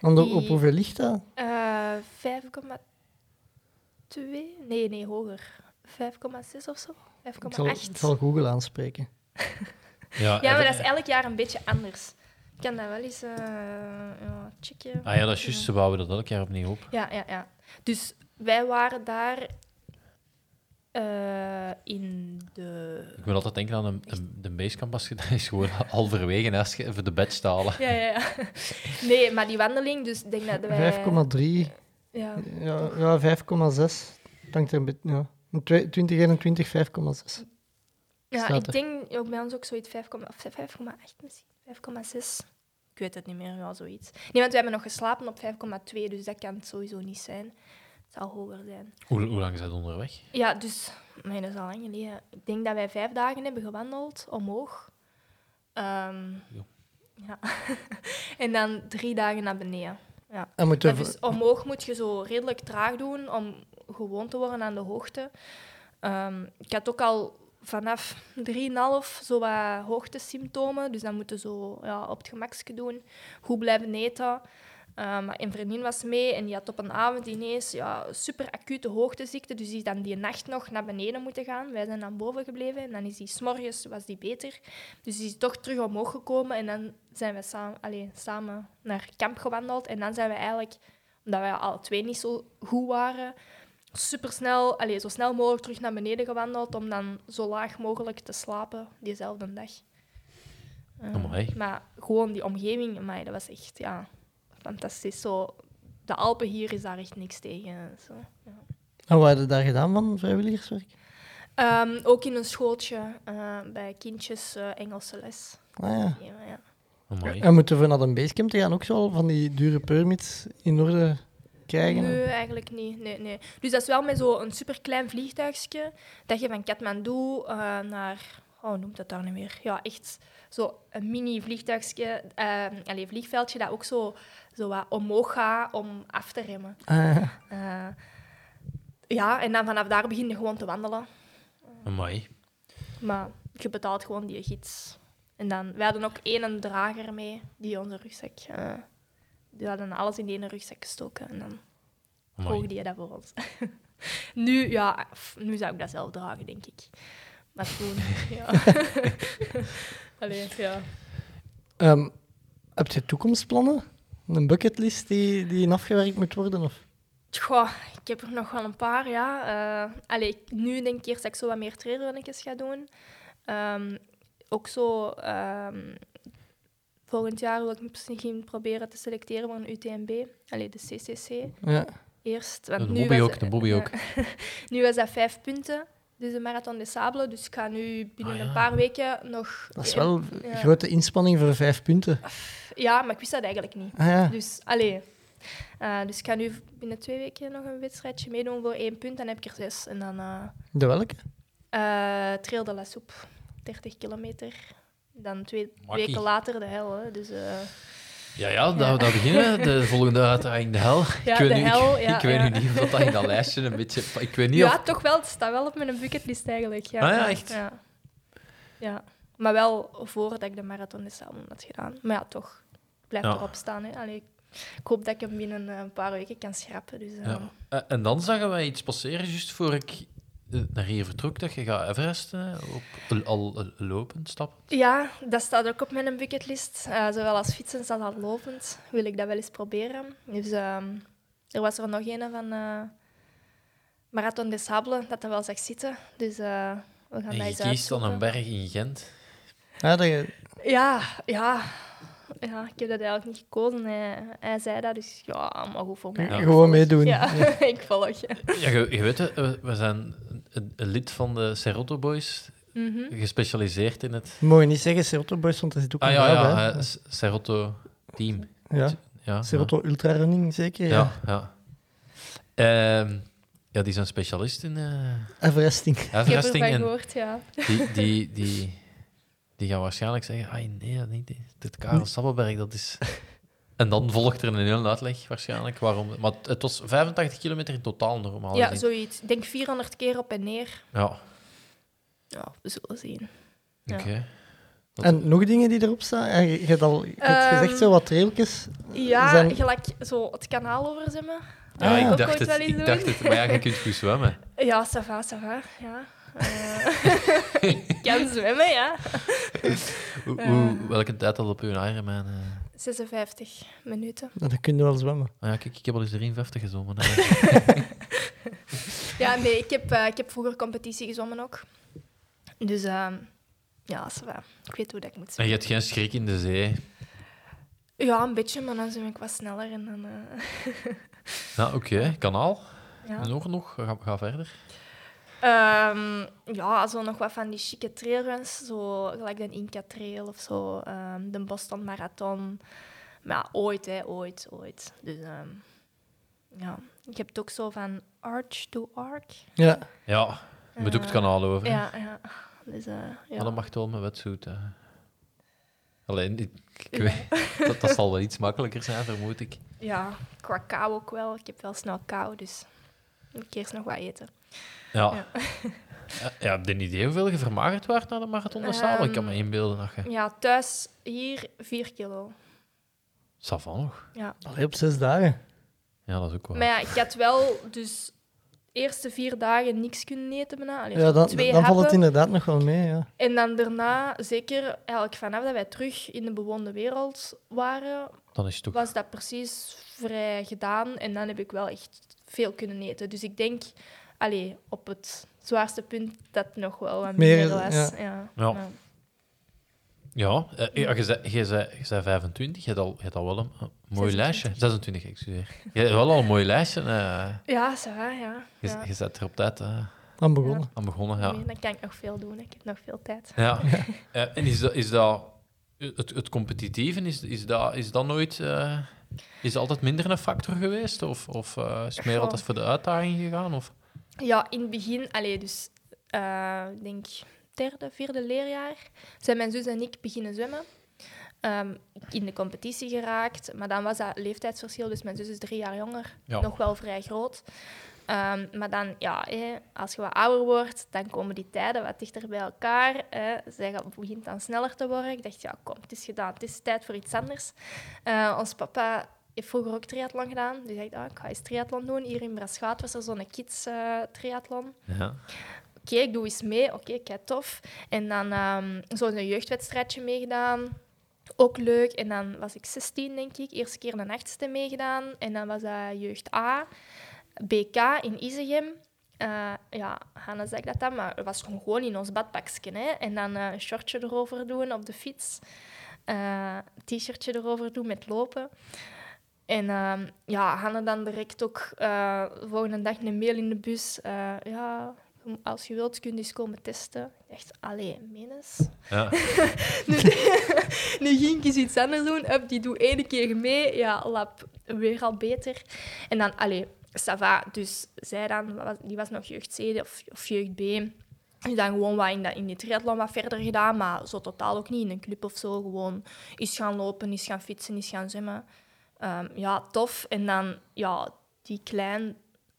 Want op- Die- op hoeveel ligt dat? Eh 5,2? Nee, nee, hoger. 5,6 of zo? Ik zal, 5,8. ik zal Google aanspreken. ja, Ja, maar dat is elk jaar een beetje anders. Ik kan dat wel eens eh ja, checken. Ah ja, dat is juist. Ze bouwen dat elk jaar opnieuw op. Ja, ja, ja. Dus wij waren daar eh, in de... Ik moet altijd denken aan een, een, de basecamp als je dat is gewoon halverwege als je even de badge te halen. Ja, ja, ja. Nee, maar die wandeling, dus ik denk dat wij... 5,3, Ja, ja, ja 5,6. Dank er een beetje, ja. In twe- 2021 5,6. ja ik denk ook bij ons ook zoiets 5,8 of 5,8 misschien. 5,6. Ik weet het niet meer, ja, zoiets. Nee, want we hebben nog geslapen op 5,2, dus dat kan het sowieso niet zijn. Zal hoger zijn. Hoe, hoe lang is dat onderweg? Ja, dus, maar dat is al lang geleden. Ik denk dat wij vijf dagen hebben gewandeld omhoog. Ehm, Ja. en dan drie dagen naar beneden. Ja. En dus omhoog moet je zo redelijk traag doen om gewoon te worden aan de hoogte. Ehm, ik had ook al vanaf 3,5 zo wat hoogtesymptomen. Dus dan moeten zo ja, op het gemakje doen. Goed blijven eten. Maar een vriendin was mee en die had op een avond ineens ja, super acute hoogteziekte. Dus die is dan die nacht nog naar beneden moeten gaan. Wij zijn dan boven gebleven en dan is die s'morgens was die beter. Dus die is toch terug omhoog gekomen en dan zijn we samen, allee, samen naar kamp gewandeld. En dan zijn we eigenlijk, omdat wij alle twee niet zo goed waren, super snel, allee, zo snel mogelijk terug naar beneden gewandeld om dan zo laag mogelijk te slapen diezelfde dag. Eh, maar gewoon die omgeving, amai, dat was echt ja, fantastisch. Zo, de Alpen hier is daar echt niks tegen. Zo, ja. En wat heb je daar gedaan van vrijwilligerswerk? Ehm, ook in een schooltje eh, bij kindjes eh, Engelse les. Ah, ja. Ja. En moeten we naar een basecamp te gaan ook zo van die dure permits in orde krijgen? Nee, eigenlijk niet. Nee, nee. Dus dat is wel met zo'n superklein vliegtuigje dat je van Kathmandu eh, naar... Oh, hoe noemt dat daar nu weer? Ja, echt zo een mini vliegtuigje, eh allee, vliegveldje dat ook zo, zo wat omhoog gaat om af te remmen. Ah, ja. Eh, ja, en dan vanaf daar begin je gewoon te wandelen. Amai. Maar je betaalt gewoon die gids. En dan, wij hadden ook één drager mee, die onze rugzak... eh die hadden alles in die ene rugzak gestoken. En dan Amai. volgde je dat voor ons. nu, ja, nu zou ik dat zelf dragen, denk ik. Maar toen, ja. Allee, ja. Ehm, heb je toekomstplannen? Een bucketlist die, die afgewerkt moet worden? Of? Goh, ik heb er nog wel een paar, ja. Eh, allee, ik- nu denk ik eerst dat ik zo wat meer trailrunnetjes ga doen. Ehm, ook zo... ehm, volgend jaar wil ik misschien proberen te selecteren voor een UTMB. Allee, de CCC. Ja. Eerst. Want De nu Bobby was- ook, de Bobby ook. nu was dat vijf punten, dus de Marathon des Sables. Dus ik ga nu binnen Ah, ja. een paar weken nog... Dat is wel Ja. een grote inspanning voor vijf punten. Ja, maar ik wist dat eigenlijk niet. Ah, ja. Dus, allee. Eh, dus ik ga nu binnen twee weken nog een wedstrijdje meedoen voor één punt. Dan heb ik er zes. En dan eh De welke? eh Trail de la Soupe, 30 kilometer. Dan twee Makkie. weken later de hel. Hè. Dus, eh, Ja, ja, daar, daar beginnen. De volgende uitdaging, de hel. Ik weet de nu, hel, ik, weet nu niet of dat in dat lijstje een beetje... Ik weet niet ja, of... toch wel. Het staat wel op mijn bucketlist eigenlijk. Ja, Ah ja, echt? Ja. ja. Maar wel voordat ik de Marathon des Sables had gedaan. Maar ja, toch. Blijf erop staan. Hè. Allee, ik hoop dat ik hem binnen een paar weken kan schrappen. Dus, Ja. Eh, En dan zagen wij iets passeren, juist voor ik naar hier vertrok, dat je gaat Everesten op, al, al lopend, stappen. Ja, dat staat ook op mijn bucketlist. Eh, zowel als fietsen als als lopend wil ik dat wel eens proberen. Dus ehm, er was er nog een van eh, Marathon des Sables dat dat wel zag zitten. Dus eh, we gaan En dat je eens kiest dan een berg in Gent. Ja, dat je, Ja, ja. Ja, ik heb dat eigenlijk niet gekozen. Hij, hij zei dat, dus ja, maar goed voor mij. Ja. Gewoon meedoen. Ja, ik volg je. Ja, je, je weet, het, we, we zijn een, een lid van de Serotto Boys, Mhm. gespecialiseerd in het... mogen niet zeggen Serotto Boys, want dat zit ook Ah een ja, ja, bij. eh, Serotto Team. Ja, Ja, Serotto Ultra Running zeker. Ja, Ja. ja. Ehm, ja, die zijn specialist in eh Everesting. Ik heb Everesting. ervan En gehoord, ja. die, die, die, die gaan waarschijnlijk zeggen, ah nee, dat niet. Dit Karel Sabbelberg, dat is... En dan volgt er een hele uitleg waarschijnlijk waarom. Maar het- was 85 kilometer in totaal normaal. Ja, gezien. zoiets. Ik denk 400 keer op en neer. Ja, Ja, we zullen zien. oké. Dat- En nog dingen die erop staan? Ja, je, je hebt al je hebt Ehm, gezegd zo wat trailtjes. Ja, Zijn- gelijk zo het kanaal overzemmen. Ja, Ah, ik ook dacht het. wel eens Ik dacht het. Maar ja, je kunt goed zwemmen. Ja, ça va, ça va, ja. Eh, ik kan zwemmen, ja. Hoe, Ja. hoe, welke tijd had op uw Ironman? eh? 56 minuten. Dan kun je wel zwemmen. Ah ja, kijk, ik heb al eens 53 gezongen. Ja, nee, ik heb, eh, ik heb vroeger competitie gezwommen ook. Dus ehm, ja. Ik weet hoe dat ik moet En zwemmen. je hebt geen schrik in de zee. Ja, een beetje, maar dan zwem ik wat sneller. En dan, eh, Nou, oké. Kanaal. ja. Nog, nog. Ga, ga verder. Ehm, ja, zo nog wat van die chique trailruns, zo gelijk de Inca Trail of zo, ehm, de Boston Marathon. Maar ja, ooit, hè, ooit, ooit. Dus ehm, ja, ik heb het ook zo van arch to arc. Ja. Ja, je moet ook het Eh, kanaal over. Ja, ja. Dus, eh, ja. Maar dat mag wel met wetsuit. hè. Alleen, ik, ik Ja. weet, dat, dat zal wel iets makkelijker zijn, vermoed ik. ja, qua kou ook wel. Ik heb wel snel kou, dus ik moet eerst nog wat eten. Ja. Ja. Ja, heb je een idee hoeveel je vermagerd waard na de marathon van Sabel? Ik kan me Ehm, inbeelden dat je... Ja, thuis hier 4 kilo. Savant nog. Ja. Allee, op zes dagen. Ja, dat is ook wel. Maar ja, ik had wel dus de eerste vier dagen niks kunnen eten bijna. Allee, Ja, dan, twee dan valt het inderdaad nog wel mee, ja. En dan daarna, zeker eigenlijk vanaf dat wij terug in de bewoonde wereld waren, Dan is het toch... was dat precies vrij gedaan. En dan heb ik wel echt veel kunnen eten. Dus ik denk, allee, op het zwaarste punt dat nog wel wat Meer, minder was. ja. Ja. Ja. Ja. Ja, eh, ja je zei- je zei je zei 25, je hebt al, je hebt al wel een, een mooi 26. lijstje. 26, excuseer. Je hebt wel al een mooi lijstje. eh. Ja, va, ja. je, ja. je bent er op tijd eh, Aan begonnen. aan begonnen. Ja. Nee, dan kan ik nog veel doen. Ik heb nog veel tijd. Ja. Eh, en is dat, is dat het, het competitieve, is, is, dat, is dat nooit... eh, is dat altijd minder een factor geweest? Of, of eh, is het meer altijd voor de uitdaging gegaan? Of? Ja, in het begin, allee, dus eh, ik denk derde, vierde leerjaar, zijn mijn zus en ik beginnen zwemmen. Ehm, in de competitie geraakt, maar dan was dat leeftijdsverschil, dus mijn zus is drie jaar jonger, Ja. nog wel vrij groot. Ehm, maar dan, ja, als je wat ouder wordt, dan komen die tijden wat dichter bij elkaar. Hè. Zij gaat- begint dan sneller te worden. Ik dacht, ja, kom, het is gedaan. Het is tijd voor iets anders. Eh, ons papa heeft vroeger ook triathlon gedaan. Dus ik dacht, ah, ik ga eens triathlon doen. Hier in Braschaat was er zo'n kids triathlon. Ja. Oké, ik doe eens mee. Oké, kijk, tof. En dan ehm zo'n jeugdwedstrijdje meegedaan. Ook leuk. En dan was ik 16, denk ik. Eerste keer een achtste meegedaan. En dan was dat jeugd A. BK in Izegem. Eh, ja, Hanna zei dat dan, maar het was gewoon in ons badpakje. Hè. En dan eh, een shortje erover doen op de fiets. Eh, t-shirtje erover doen met lopen. En ehm, ja, Hanna dan direct ook eh, de volgende dag een mail in de bus. Eh, ja, als je wilt, kun je eens komen testen. Ik dacht, allee, menes. Ja. nu, nu ging ik eens iets anders doen. Up, die doe één keer mee. Ja, lap, weer al beter. En dan, allee, ça va. Dus zij dan, die was nog jeugd C of, of jeugd B. Dus dan gewoon wat in, dat, in die triathlon wat verder gedaan, maar zo totaal ook niet in een club of zo. Gewoon eens gaan lopen, eens gaan fietsen, eens gaan zwemmen. Ehm, ja, tof. En dan, ja, die klein,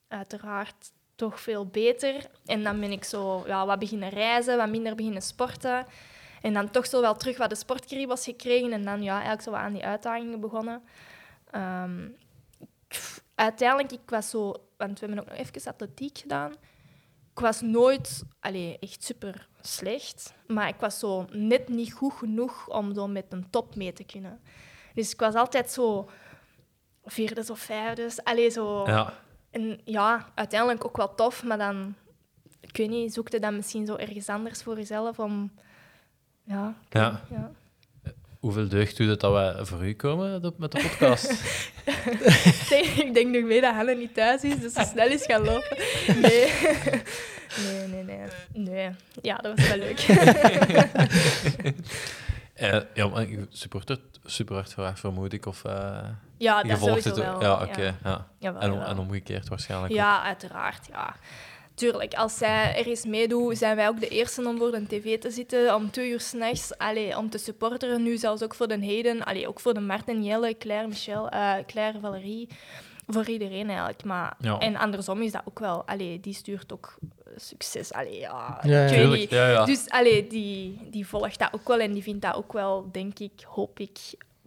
uiteraard toch veel beter. En dan ben ik zo ja, wat beginnen reizen, wat minder beginnen sporten. En dan toch zo wel terug wat de sportkriebels gekregen. En dan ja, eigenlijk zo wat aan die uitdagingen begonnen. Ehm, uiteindelijk, ik was zo... Want we hebben ook nog even atletiek gedaan. Ik was nooit allee, echt super slecht. Maar ik was zo net niet goed genoeg om zo met een top mee te kunnen. Dus ik was altijd zo vierde of vijfde. Allee, zo... Ja. En ja, uiteindelijk ook wel tof, maar dan... Ik weet niet, zoekte dan misschien zo ergens anders voor jezelf om... Ja, Ja. niet, ja. Hoeveel deugd doet het dat wij voor u komen met de podcast? ik denk nog mee dat Helle niet thuis is, dus ze snel is gaan lopen. Nee. Nee, nee, nee. Nee. Ja, dat was wel leuk. Eh, ja, maar ik support het super hard vermoed ik. Of, eh Ja, dat volgt sowieso het wel. Ja, oké. ja. Jawel, En, omgekeerd waarschijnlijk ook. Ja, uiteraard, ja. Tuurlijk, als zij er eens meedoet, zijn wij ook de eerste om voor de tv te zitten om twee uur s'nachts, allee, om te supporteren. Nu zelfs ook voor de Heden, allee, ook voor de Martin, Jelle, Claire, Michel, eh, Claire, Valerie. Voor iedereen eigenlijk. Maar, Ja. En andersom is dat ook wel. Allee, die stuurt ook eh, succes. Allee, ja, Ja, ja. ik weet Tuurlijk, niet. ja, ja. Dus allee, die, die volgt dat ook wel en die vindt dat ook wel, denk ik, hoop ik,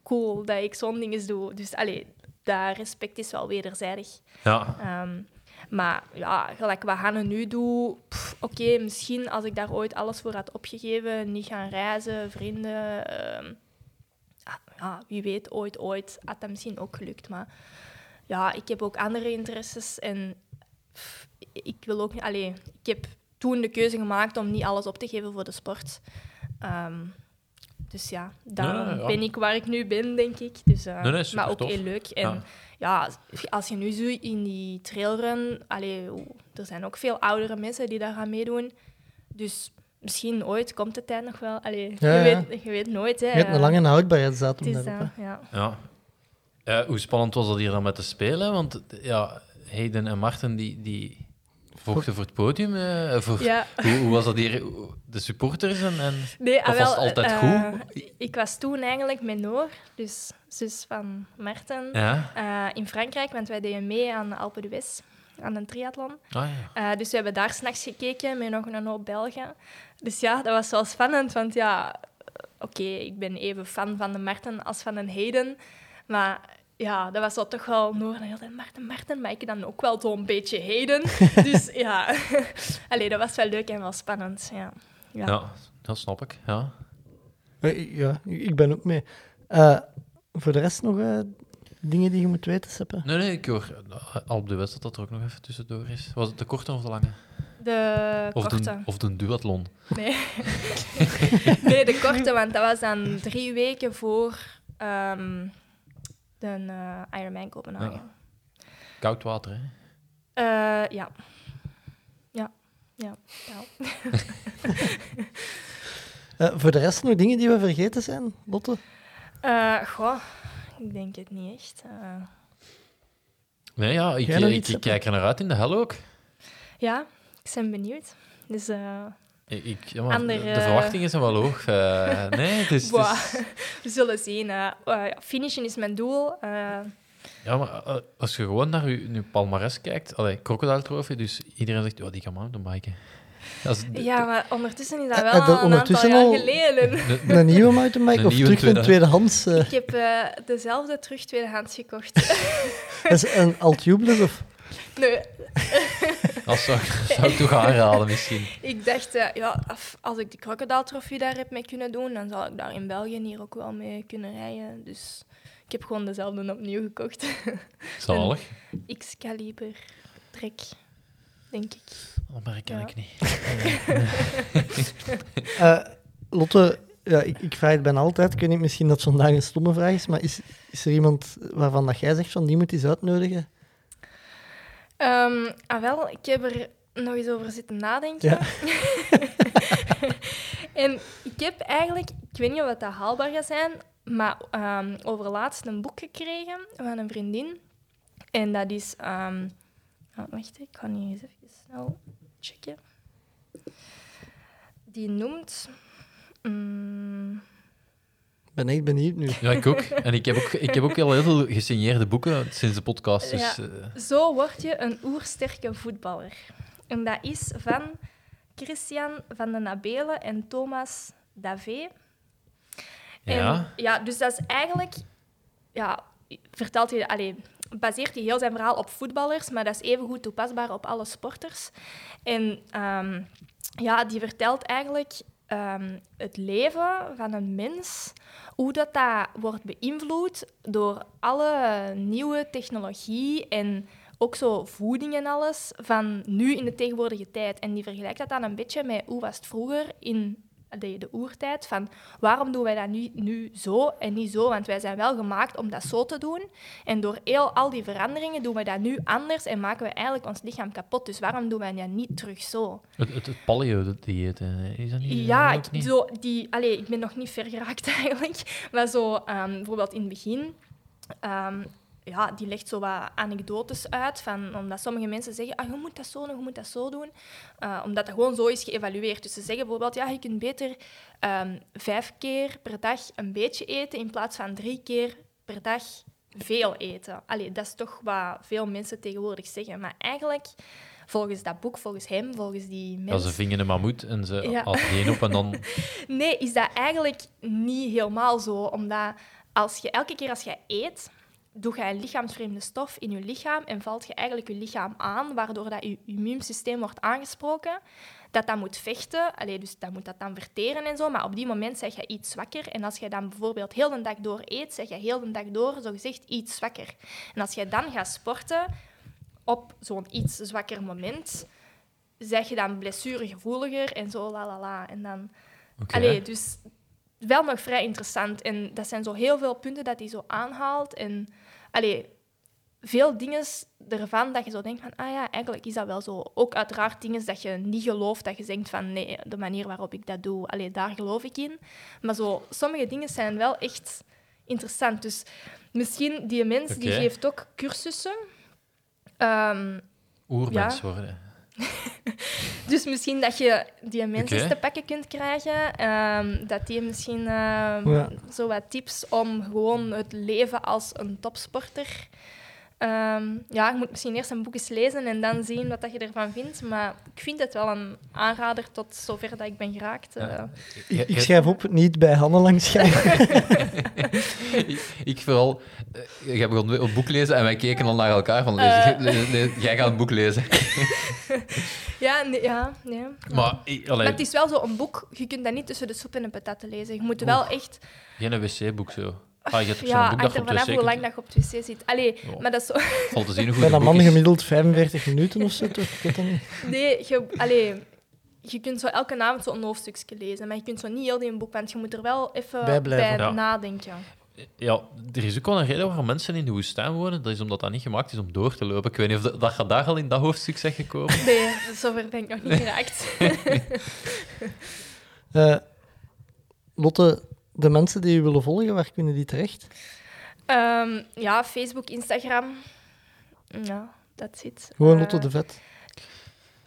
cool dat ik zo'n dingen doe. Dus allee, dat respect is wel wederzijdig. ja. Ehm, maar ja, gelijk wat Hanne nu doet, oké, misschien als ik daar ooit alles voor had opgegeven, niet gaan reizen, vrienden, ehm, ah, ja, wie weet, ooit, ooit, had dat misschien ook gelukt. Maar ja, ik heb ook andere interesses en pff, ik wil ook, allee, ik heb toen de keuze gemaakt om niet alles op te geven voor de sport. Ehm, dus ja, daarom Ja, ja. ben ik waar ik nu ben, denk ik. Dus, eh, Nee, nee, super maar ook tof. heel leuk. En Ja. ja, als je nu zo in die trailrun... Allee, er zijn ook veel oudere mensen die daar gaan meedoen. Dus misschien ooit komt de tijd nog wel. Allee, Ja, je, ja. Weet, je weet nooit. Hè. Je hebt een lange houdbaarheidsdatum Het daarop. eh, hè. ja. Ja. Eh, hoe spannend was dat hier dan met te spelen? Want ja, Hayden en Marten die, die vochten voor het podium. eh, voor, ja. hoe, hoe was dat hier? De supporters en... en... Nee, Of ah, was wel, het altijd eh, goed? Ik was toen eigenlijk met Noor, dus zus van Marten, Ja? eh, in Frankrijk, want wij deden mee aan Alpe d'Huez, aan een triathlon. Ah, ja. Eh, dus we hebben daar s'nachts gekeken met nog een hoop Belgen. Dus ja, dat was wel spannend, want ja, eh, oké, ik ben even fan van de Marten als van een Heden. Maar ja, dat was zo toch wel Noor en heel Marten, Marten, maar ik dan ook wel zo'n beetje heden. dus ja, Allee, dat was wel leuk en wel spannend. Ja. Ja. Ja, dat snap ik. Ja. Eh, Ja, ik ben ook mee. Eh, voor de rest nog eh, dingen die je moet weten, Seppe? Nee, nee, ik hoor al op de wedstrijd dat er ook nog even tussendoor is. Was het de korte of de lange? De Of korte. de, of de duathlon? Nee. nee, de korte, want dat was dan drie weken voor ehm, de eh, Ironman Kopenhagen. Koud water, hè? Eh, ja. Ja. Ja. ja. Eh, voor de rest nog dingen die we vergeten zijn, Lotte? Eh, goh, ik denk het niet echt. Eh, Nee, ja, ik, ik, ik kijk er naar uit in de hel ook. ja, ik ben benieuwd. Dus, eh, Ik, ja, maar Andere- de, de verwachtingen zijn wel hoog. eh, nee, het is... het boah, is- we zullen zien. eh. Eh, ja, finishen is mijn doel. Eh, ja, maar eh, als je gewoon naar je, je palmares kijkt, allee, Crocodile Trophy, dus iedereen zegt, oh, die kan mountainbiken. Dat is de- ja, maar ondertussen is dat Eh, wel eh, dat een ondertussen aantal al- jaar geleden. de- Een nieuwe mountainbike of terug een tweedehands? eh, Ik heb eh, dezelfde terug tweedehands gekocht. is een Altubeless of... nee, dat zou, zou ik toch aanraden, misschien. ik dacht, eh, ja, als ik de Crocodile Trophy daar heb mee kunnen doen, dan zal ik daar in België hier ook wel mee kunnen rijden. Dus ik heb gewoon dezelfde opnieuw gekocht. Zalig. X-Caliber Trek, denk ik. Oh, maar ik ken Ja. ik niet. Eh, Lotte, ja, ik, ik vraag het bijna altijd. Ik weet niet, misschien dat vandaag een stomme vraag is, maar is, is er iemand waarvan dat jij zegt van die moet eens uitnodigen? Ehm, ah wel, ik heb er nog eens over zitten nadenken. Ja. en ik heb eigenlijk, ik weet niet of dat haalbaar gaat zijn, maar ehm overlaatst een boek gekregen van een vriendin. En dat is... ehm ah, wacht, ik ga niet eens even snel checken. Die noemt... mm, ben echt benieuwd nu. Ja, ik ook. En ik heb ook, ik heb ook al heel veel gesigneerde boeken sinds de podcast. Dus, Ja. eh, Zo word je een oersterke voetballer. En dat is van Christian van den Abelen en Thomas Davé. En, ja. ja, dus dat is eigenlijk... Ja, vertelt hij... Allee, baseert hij heel zijn verhaal op voetballers, maar dat is even goed toepasbaar op alle sporters. En ehm, ja, die vertelt eigenlijk ehm, het leven van een mens, hoe dat, dat wordt beïnvloed door alle nieuwe technologie en ook zo voeding en alles van nu in de tegenwoordige tijd. En die vergelijkt dat dan een beetje met hoe was het vroeger in de, de oertijd. Van waarom doen wij dat nu, nu zo en niet zo? Want wij zijn wel gemaakt om dat zo te doen. En door heel, al die veranderingen doen we dat nu anders en maken we eigenlijk ons lichaam kapot. Dus waarom doen wij dat niet terug zo? Het, het, het paleo-dieet, eh, is dat niet? Ja, ik, niet? zo, die, allee, ik ben nog niet ver geraakt eigenlijk. Maar zo, ehm, bijvoorbeeld in het begin, ehm, ja, die legt zo wat anekdotes uit. Van, omdat sommige mensen zeggen, ah, je moet dat zo doen, je moet dat zo doen. Eh, omdat dat gewoon zo is geëvalueerd. Dus ze zeggen bijvoorbeeld, ja, je kunt beter ehm, vijf keer per dag een beetje eten in plaats van drie keer per dag veel eten. Allee, dat is toch wat veel mensen tegenwoordig zeggen. Maar eigenlijk, volgens dat boek, volgens hem, volgens die Ja, mensen... ze vingen een mammoet en ze Ja. had één op en dan... Nee, is dat eigenlijk niet helemaal zo. Omdat als je, elke keer als je eet, doe je een lichaamsvreemde stof in je lichaam en valt je eigenlijk je lichaam aan, waardoor dat je immuunsysteem wordt aangesproken. Dat dat moet vechten, Allee, dus dat moet dat dan verteren en zo. Maar op die moment zeg je iets zwakker. En als je dan bijvoorbeeld heel de dag door eet, zeg je heel de dag door zogezegd iets zwakker. En als je dan gaat sporten, op zo'n iets zwakker moment, zeg je dan blessuregevoeliger en zo, la la la. En dan... Oké. Allee, dus wel nog vrij interessant. En dat zijn zo heel veel punten dat hij zo aanhaalt. En allee, veel dingen ervan dat je zo denkt van, ah ja, eigenlijk is dat wel zo. Ook uiteraard dingen dat je niet gelooft, dat je denkt van, nee, de manier waarop ik dat doe, allee, daar geloof ik in. Maar zo, sommige dingen zijn wel echt interessant. Dus misschien, die mens die geeft ook cursussen. Oermens Ja. worden. Dus misschien dat je die mensen te pakken kunt krijgen. ehm, dat die misschien Ja. zo wat tips om gewoon het leven als een topsporter Ehm, ja, je moet misschien eerst een boek eens lezen en dan zien wat dat je ervan vindt. Maar ik vind het wel een aanrader tot zover dat ik ben geraakt. eh. Ja. Ik, ik schrijf op, niet bij Hanne langs schrijven. ik, ik vooral... eh, jij begon een boek lezen en wij keken al naar elkaar van... Eh. lees- lees- lees- jij gaat een boek lezen. Ja, nee, ja, nee. Maar, ik- Maar het is wel zo een boek, je kunt dat niet tussen de soep en de patatten lezen. Je moet wel echt... geen wc-boek zo. Ah, je Ja, hangt de vanaf wc hoe lang dat je op het wc zit. Allee, maar dat is zo... Valt te zien hoe goed Bij dat man gemiddeld 45 minuten of zo, toch? Ik weet dat niet. Nee, je, allee, je kunt zo elke avond zo'n hoofdstukje lezen, maar je kunt zo niet heel die boek, want je moet er wel even Bij blijven. Ja. nadenken. Ja, er is ook wel een reden waarom mensen in de woestijn wonen. Dat is omdat dat niet gemaakt is om door te lopen. Ik weet niet of dat, dat je daar al in dat hoofdstuk zegt gekomen. Nee, zover ben ik nog niet geraakt. Eh, Lotte, de mensen die je willen volgen, waar kunnen die terecht? Ehm, ja, Facebook, Instagram. Ja, dat zit. Gewoon Eh, Lotte de Vet.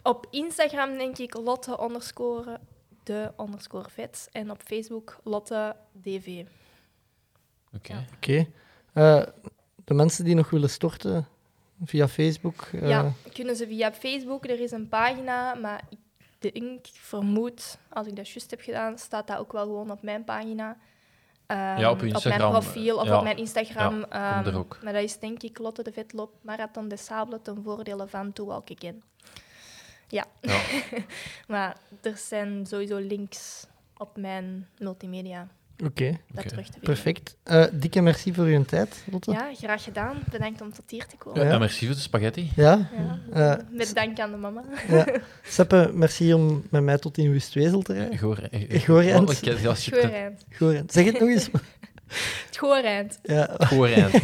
Op Instagram denk ik Lotte onderscore de underscore vet. En op Facebook Lotte DV. Oké. Ja. Oké. Eh, de mensen die nog willen storten via Facebook. eh, Ja, kunnen ze via Facebook. Er is een pagina, maar ik denk, vermoed, als ik dat juist heb gedaan, staat dat ook wel gewoon op mijn pagina. Ehm, Ja, op mijn profiel of ja. op mijn Instagram. Ja, ehm, ook. Maar dat is denk ik Lotte de Vetloop Marathon des Sables ten voordele van To Walk Again. Ja. Ja. maar er zijn sowieso links op mijn multimedia Oké, dat Oké. terug te vinden. perfect. Eh, dikke merci voor uw tijd, Lotte. Ja, graag gedaan. Bedankt om tot hier te komen. Ja. Merci voor de spaghetti. Ja, Ja. Eh, Met dank aan de mama. ja. Seppe, merci om met mij tot in Wustwezel te rijden. Goor, Goorend. Eind. Goed, zeg het nog eens. Het. Ja. Goorend.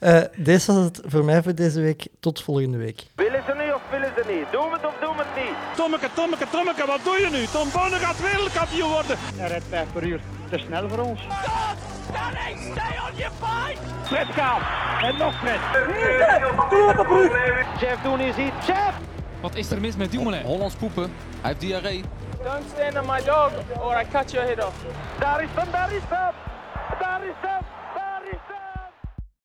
Eh, deze was het voor mij voor deze week. Tot volgende week. Willen ze niet of willen ze niet? Doen we het of doen we het niet? Tommeke, Tommeke, Tommeke, wat doe je nu? Tom Bonne gaat wereldkampioen worden. Hij rijdt 5 per uur. Te snel voor ons. Fred gaat. En nog Fred. Jeff doen is iets. Jeff! Wat is er mis met Dumoulin? Hollands poepen. Hij heeft diarree. Don't stand on my dog or I cut your head off. Daar is hem, daar is hem. Daar is hem.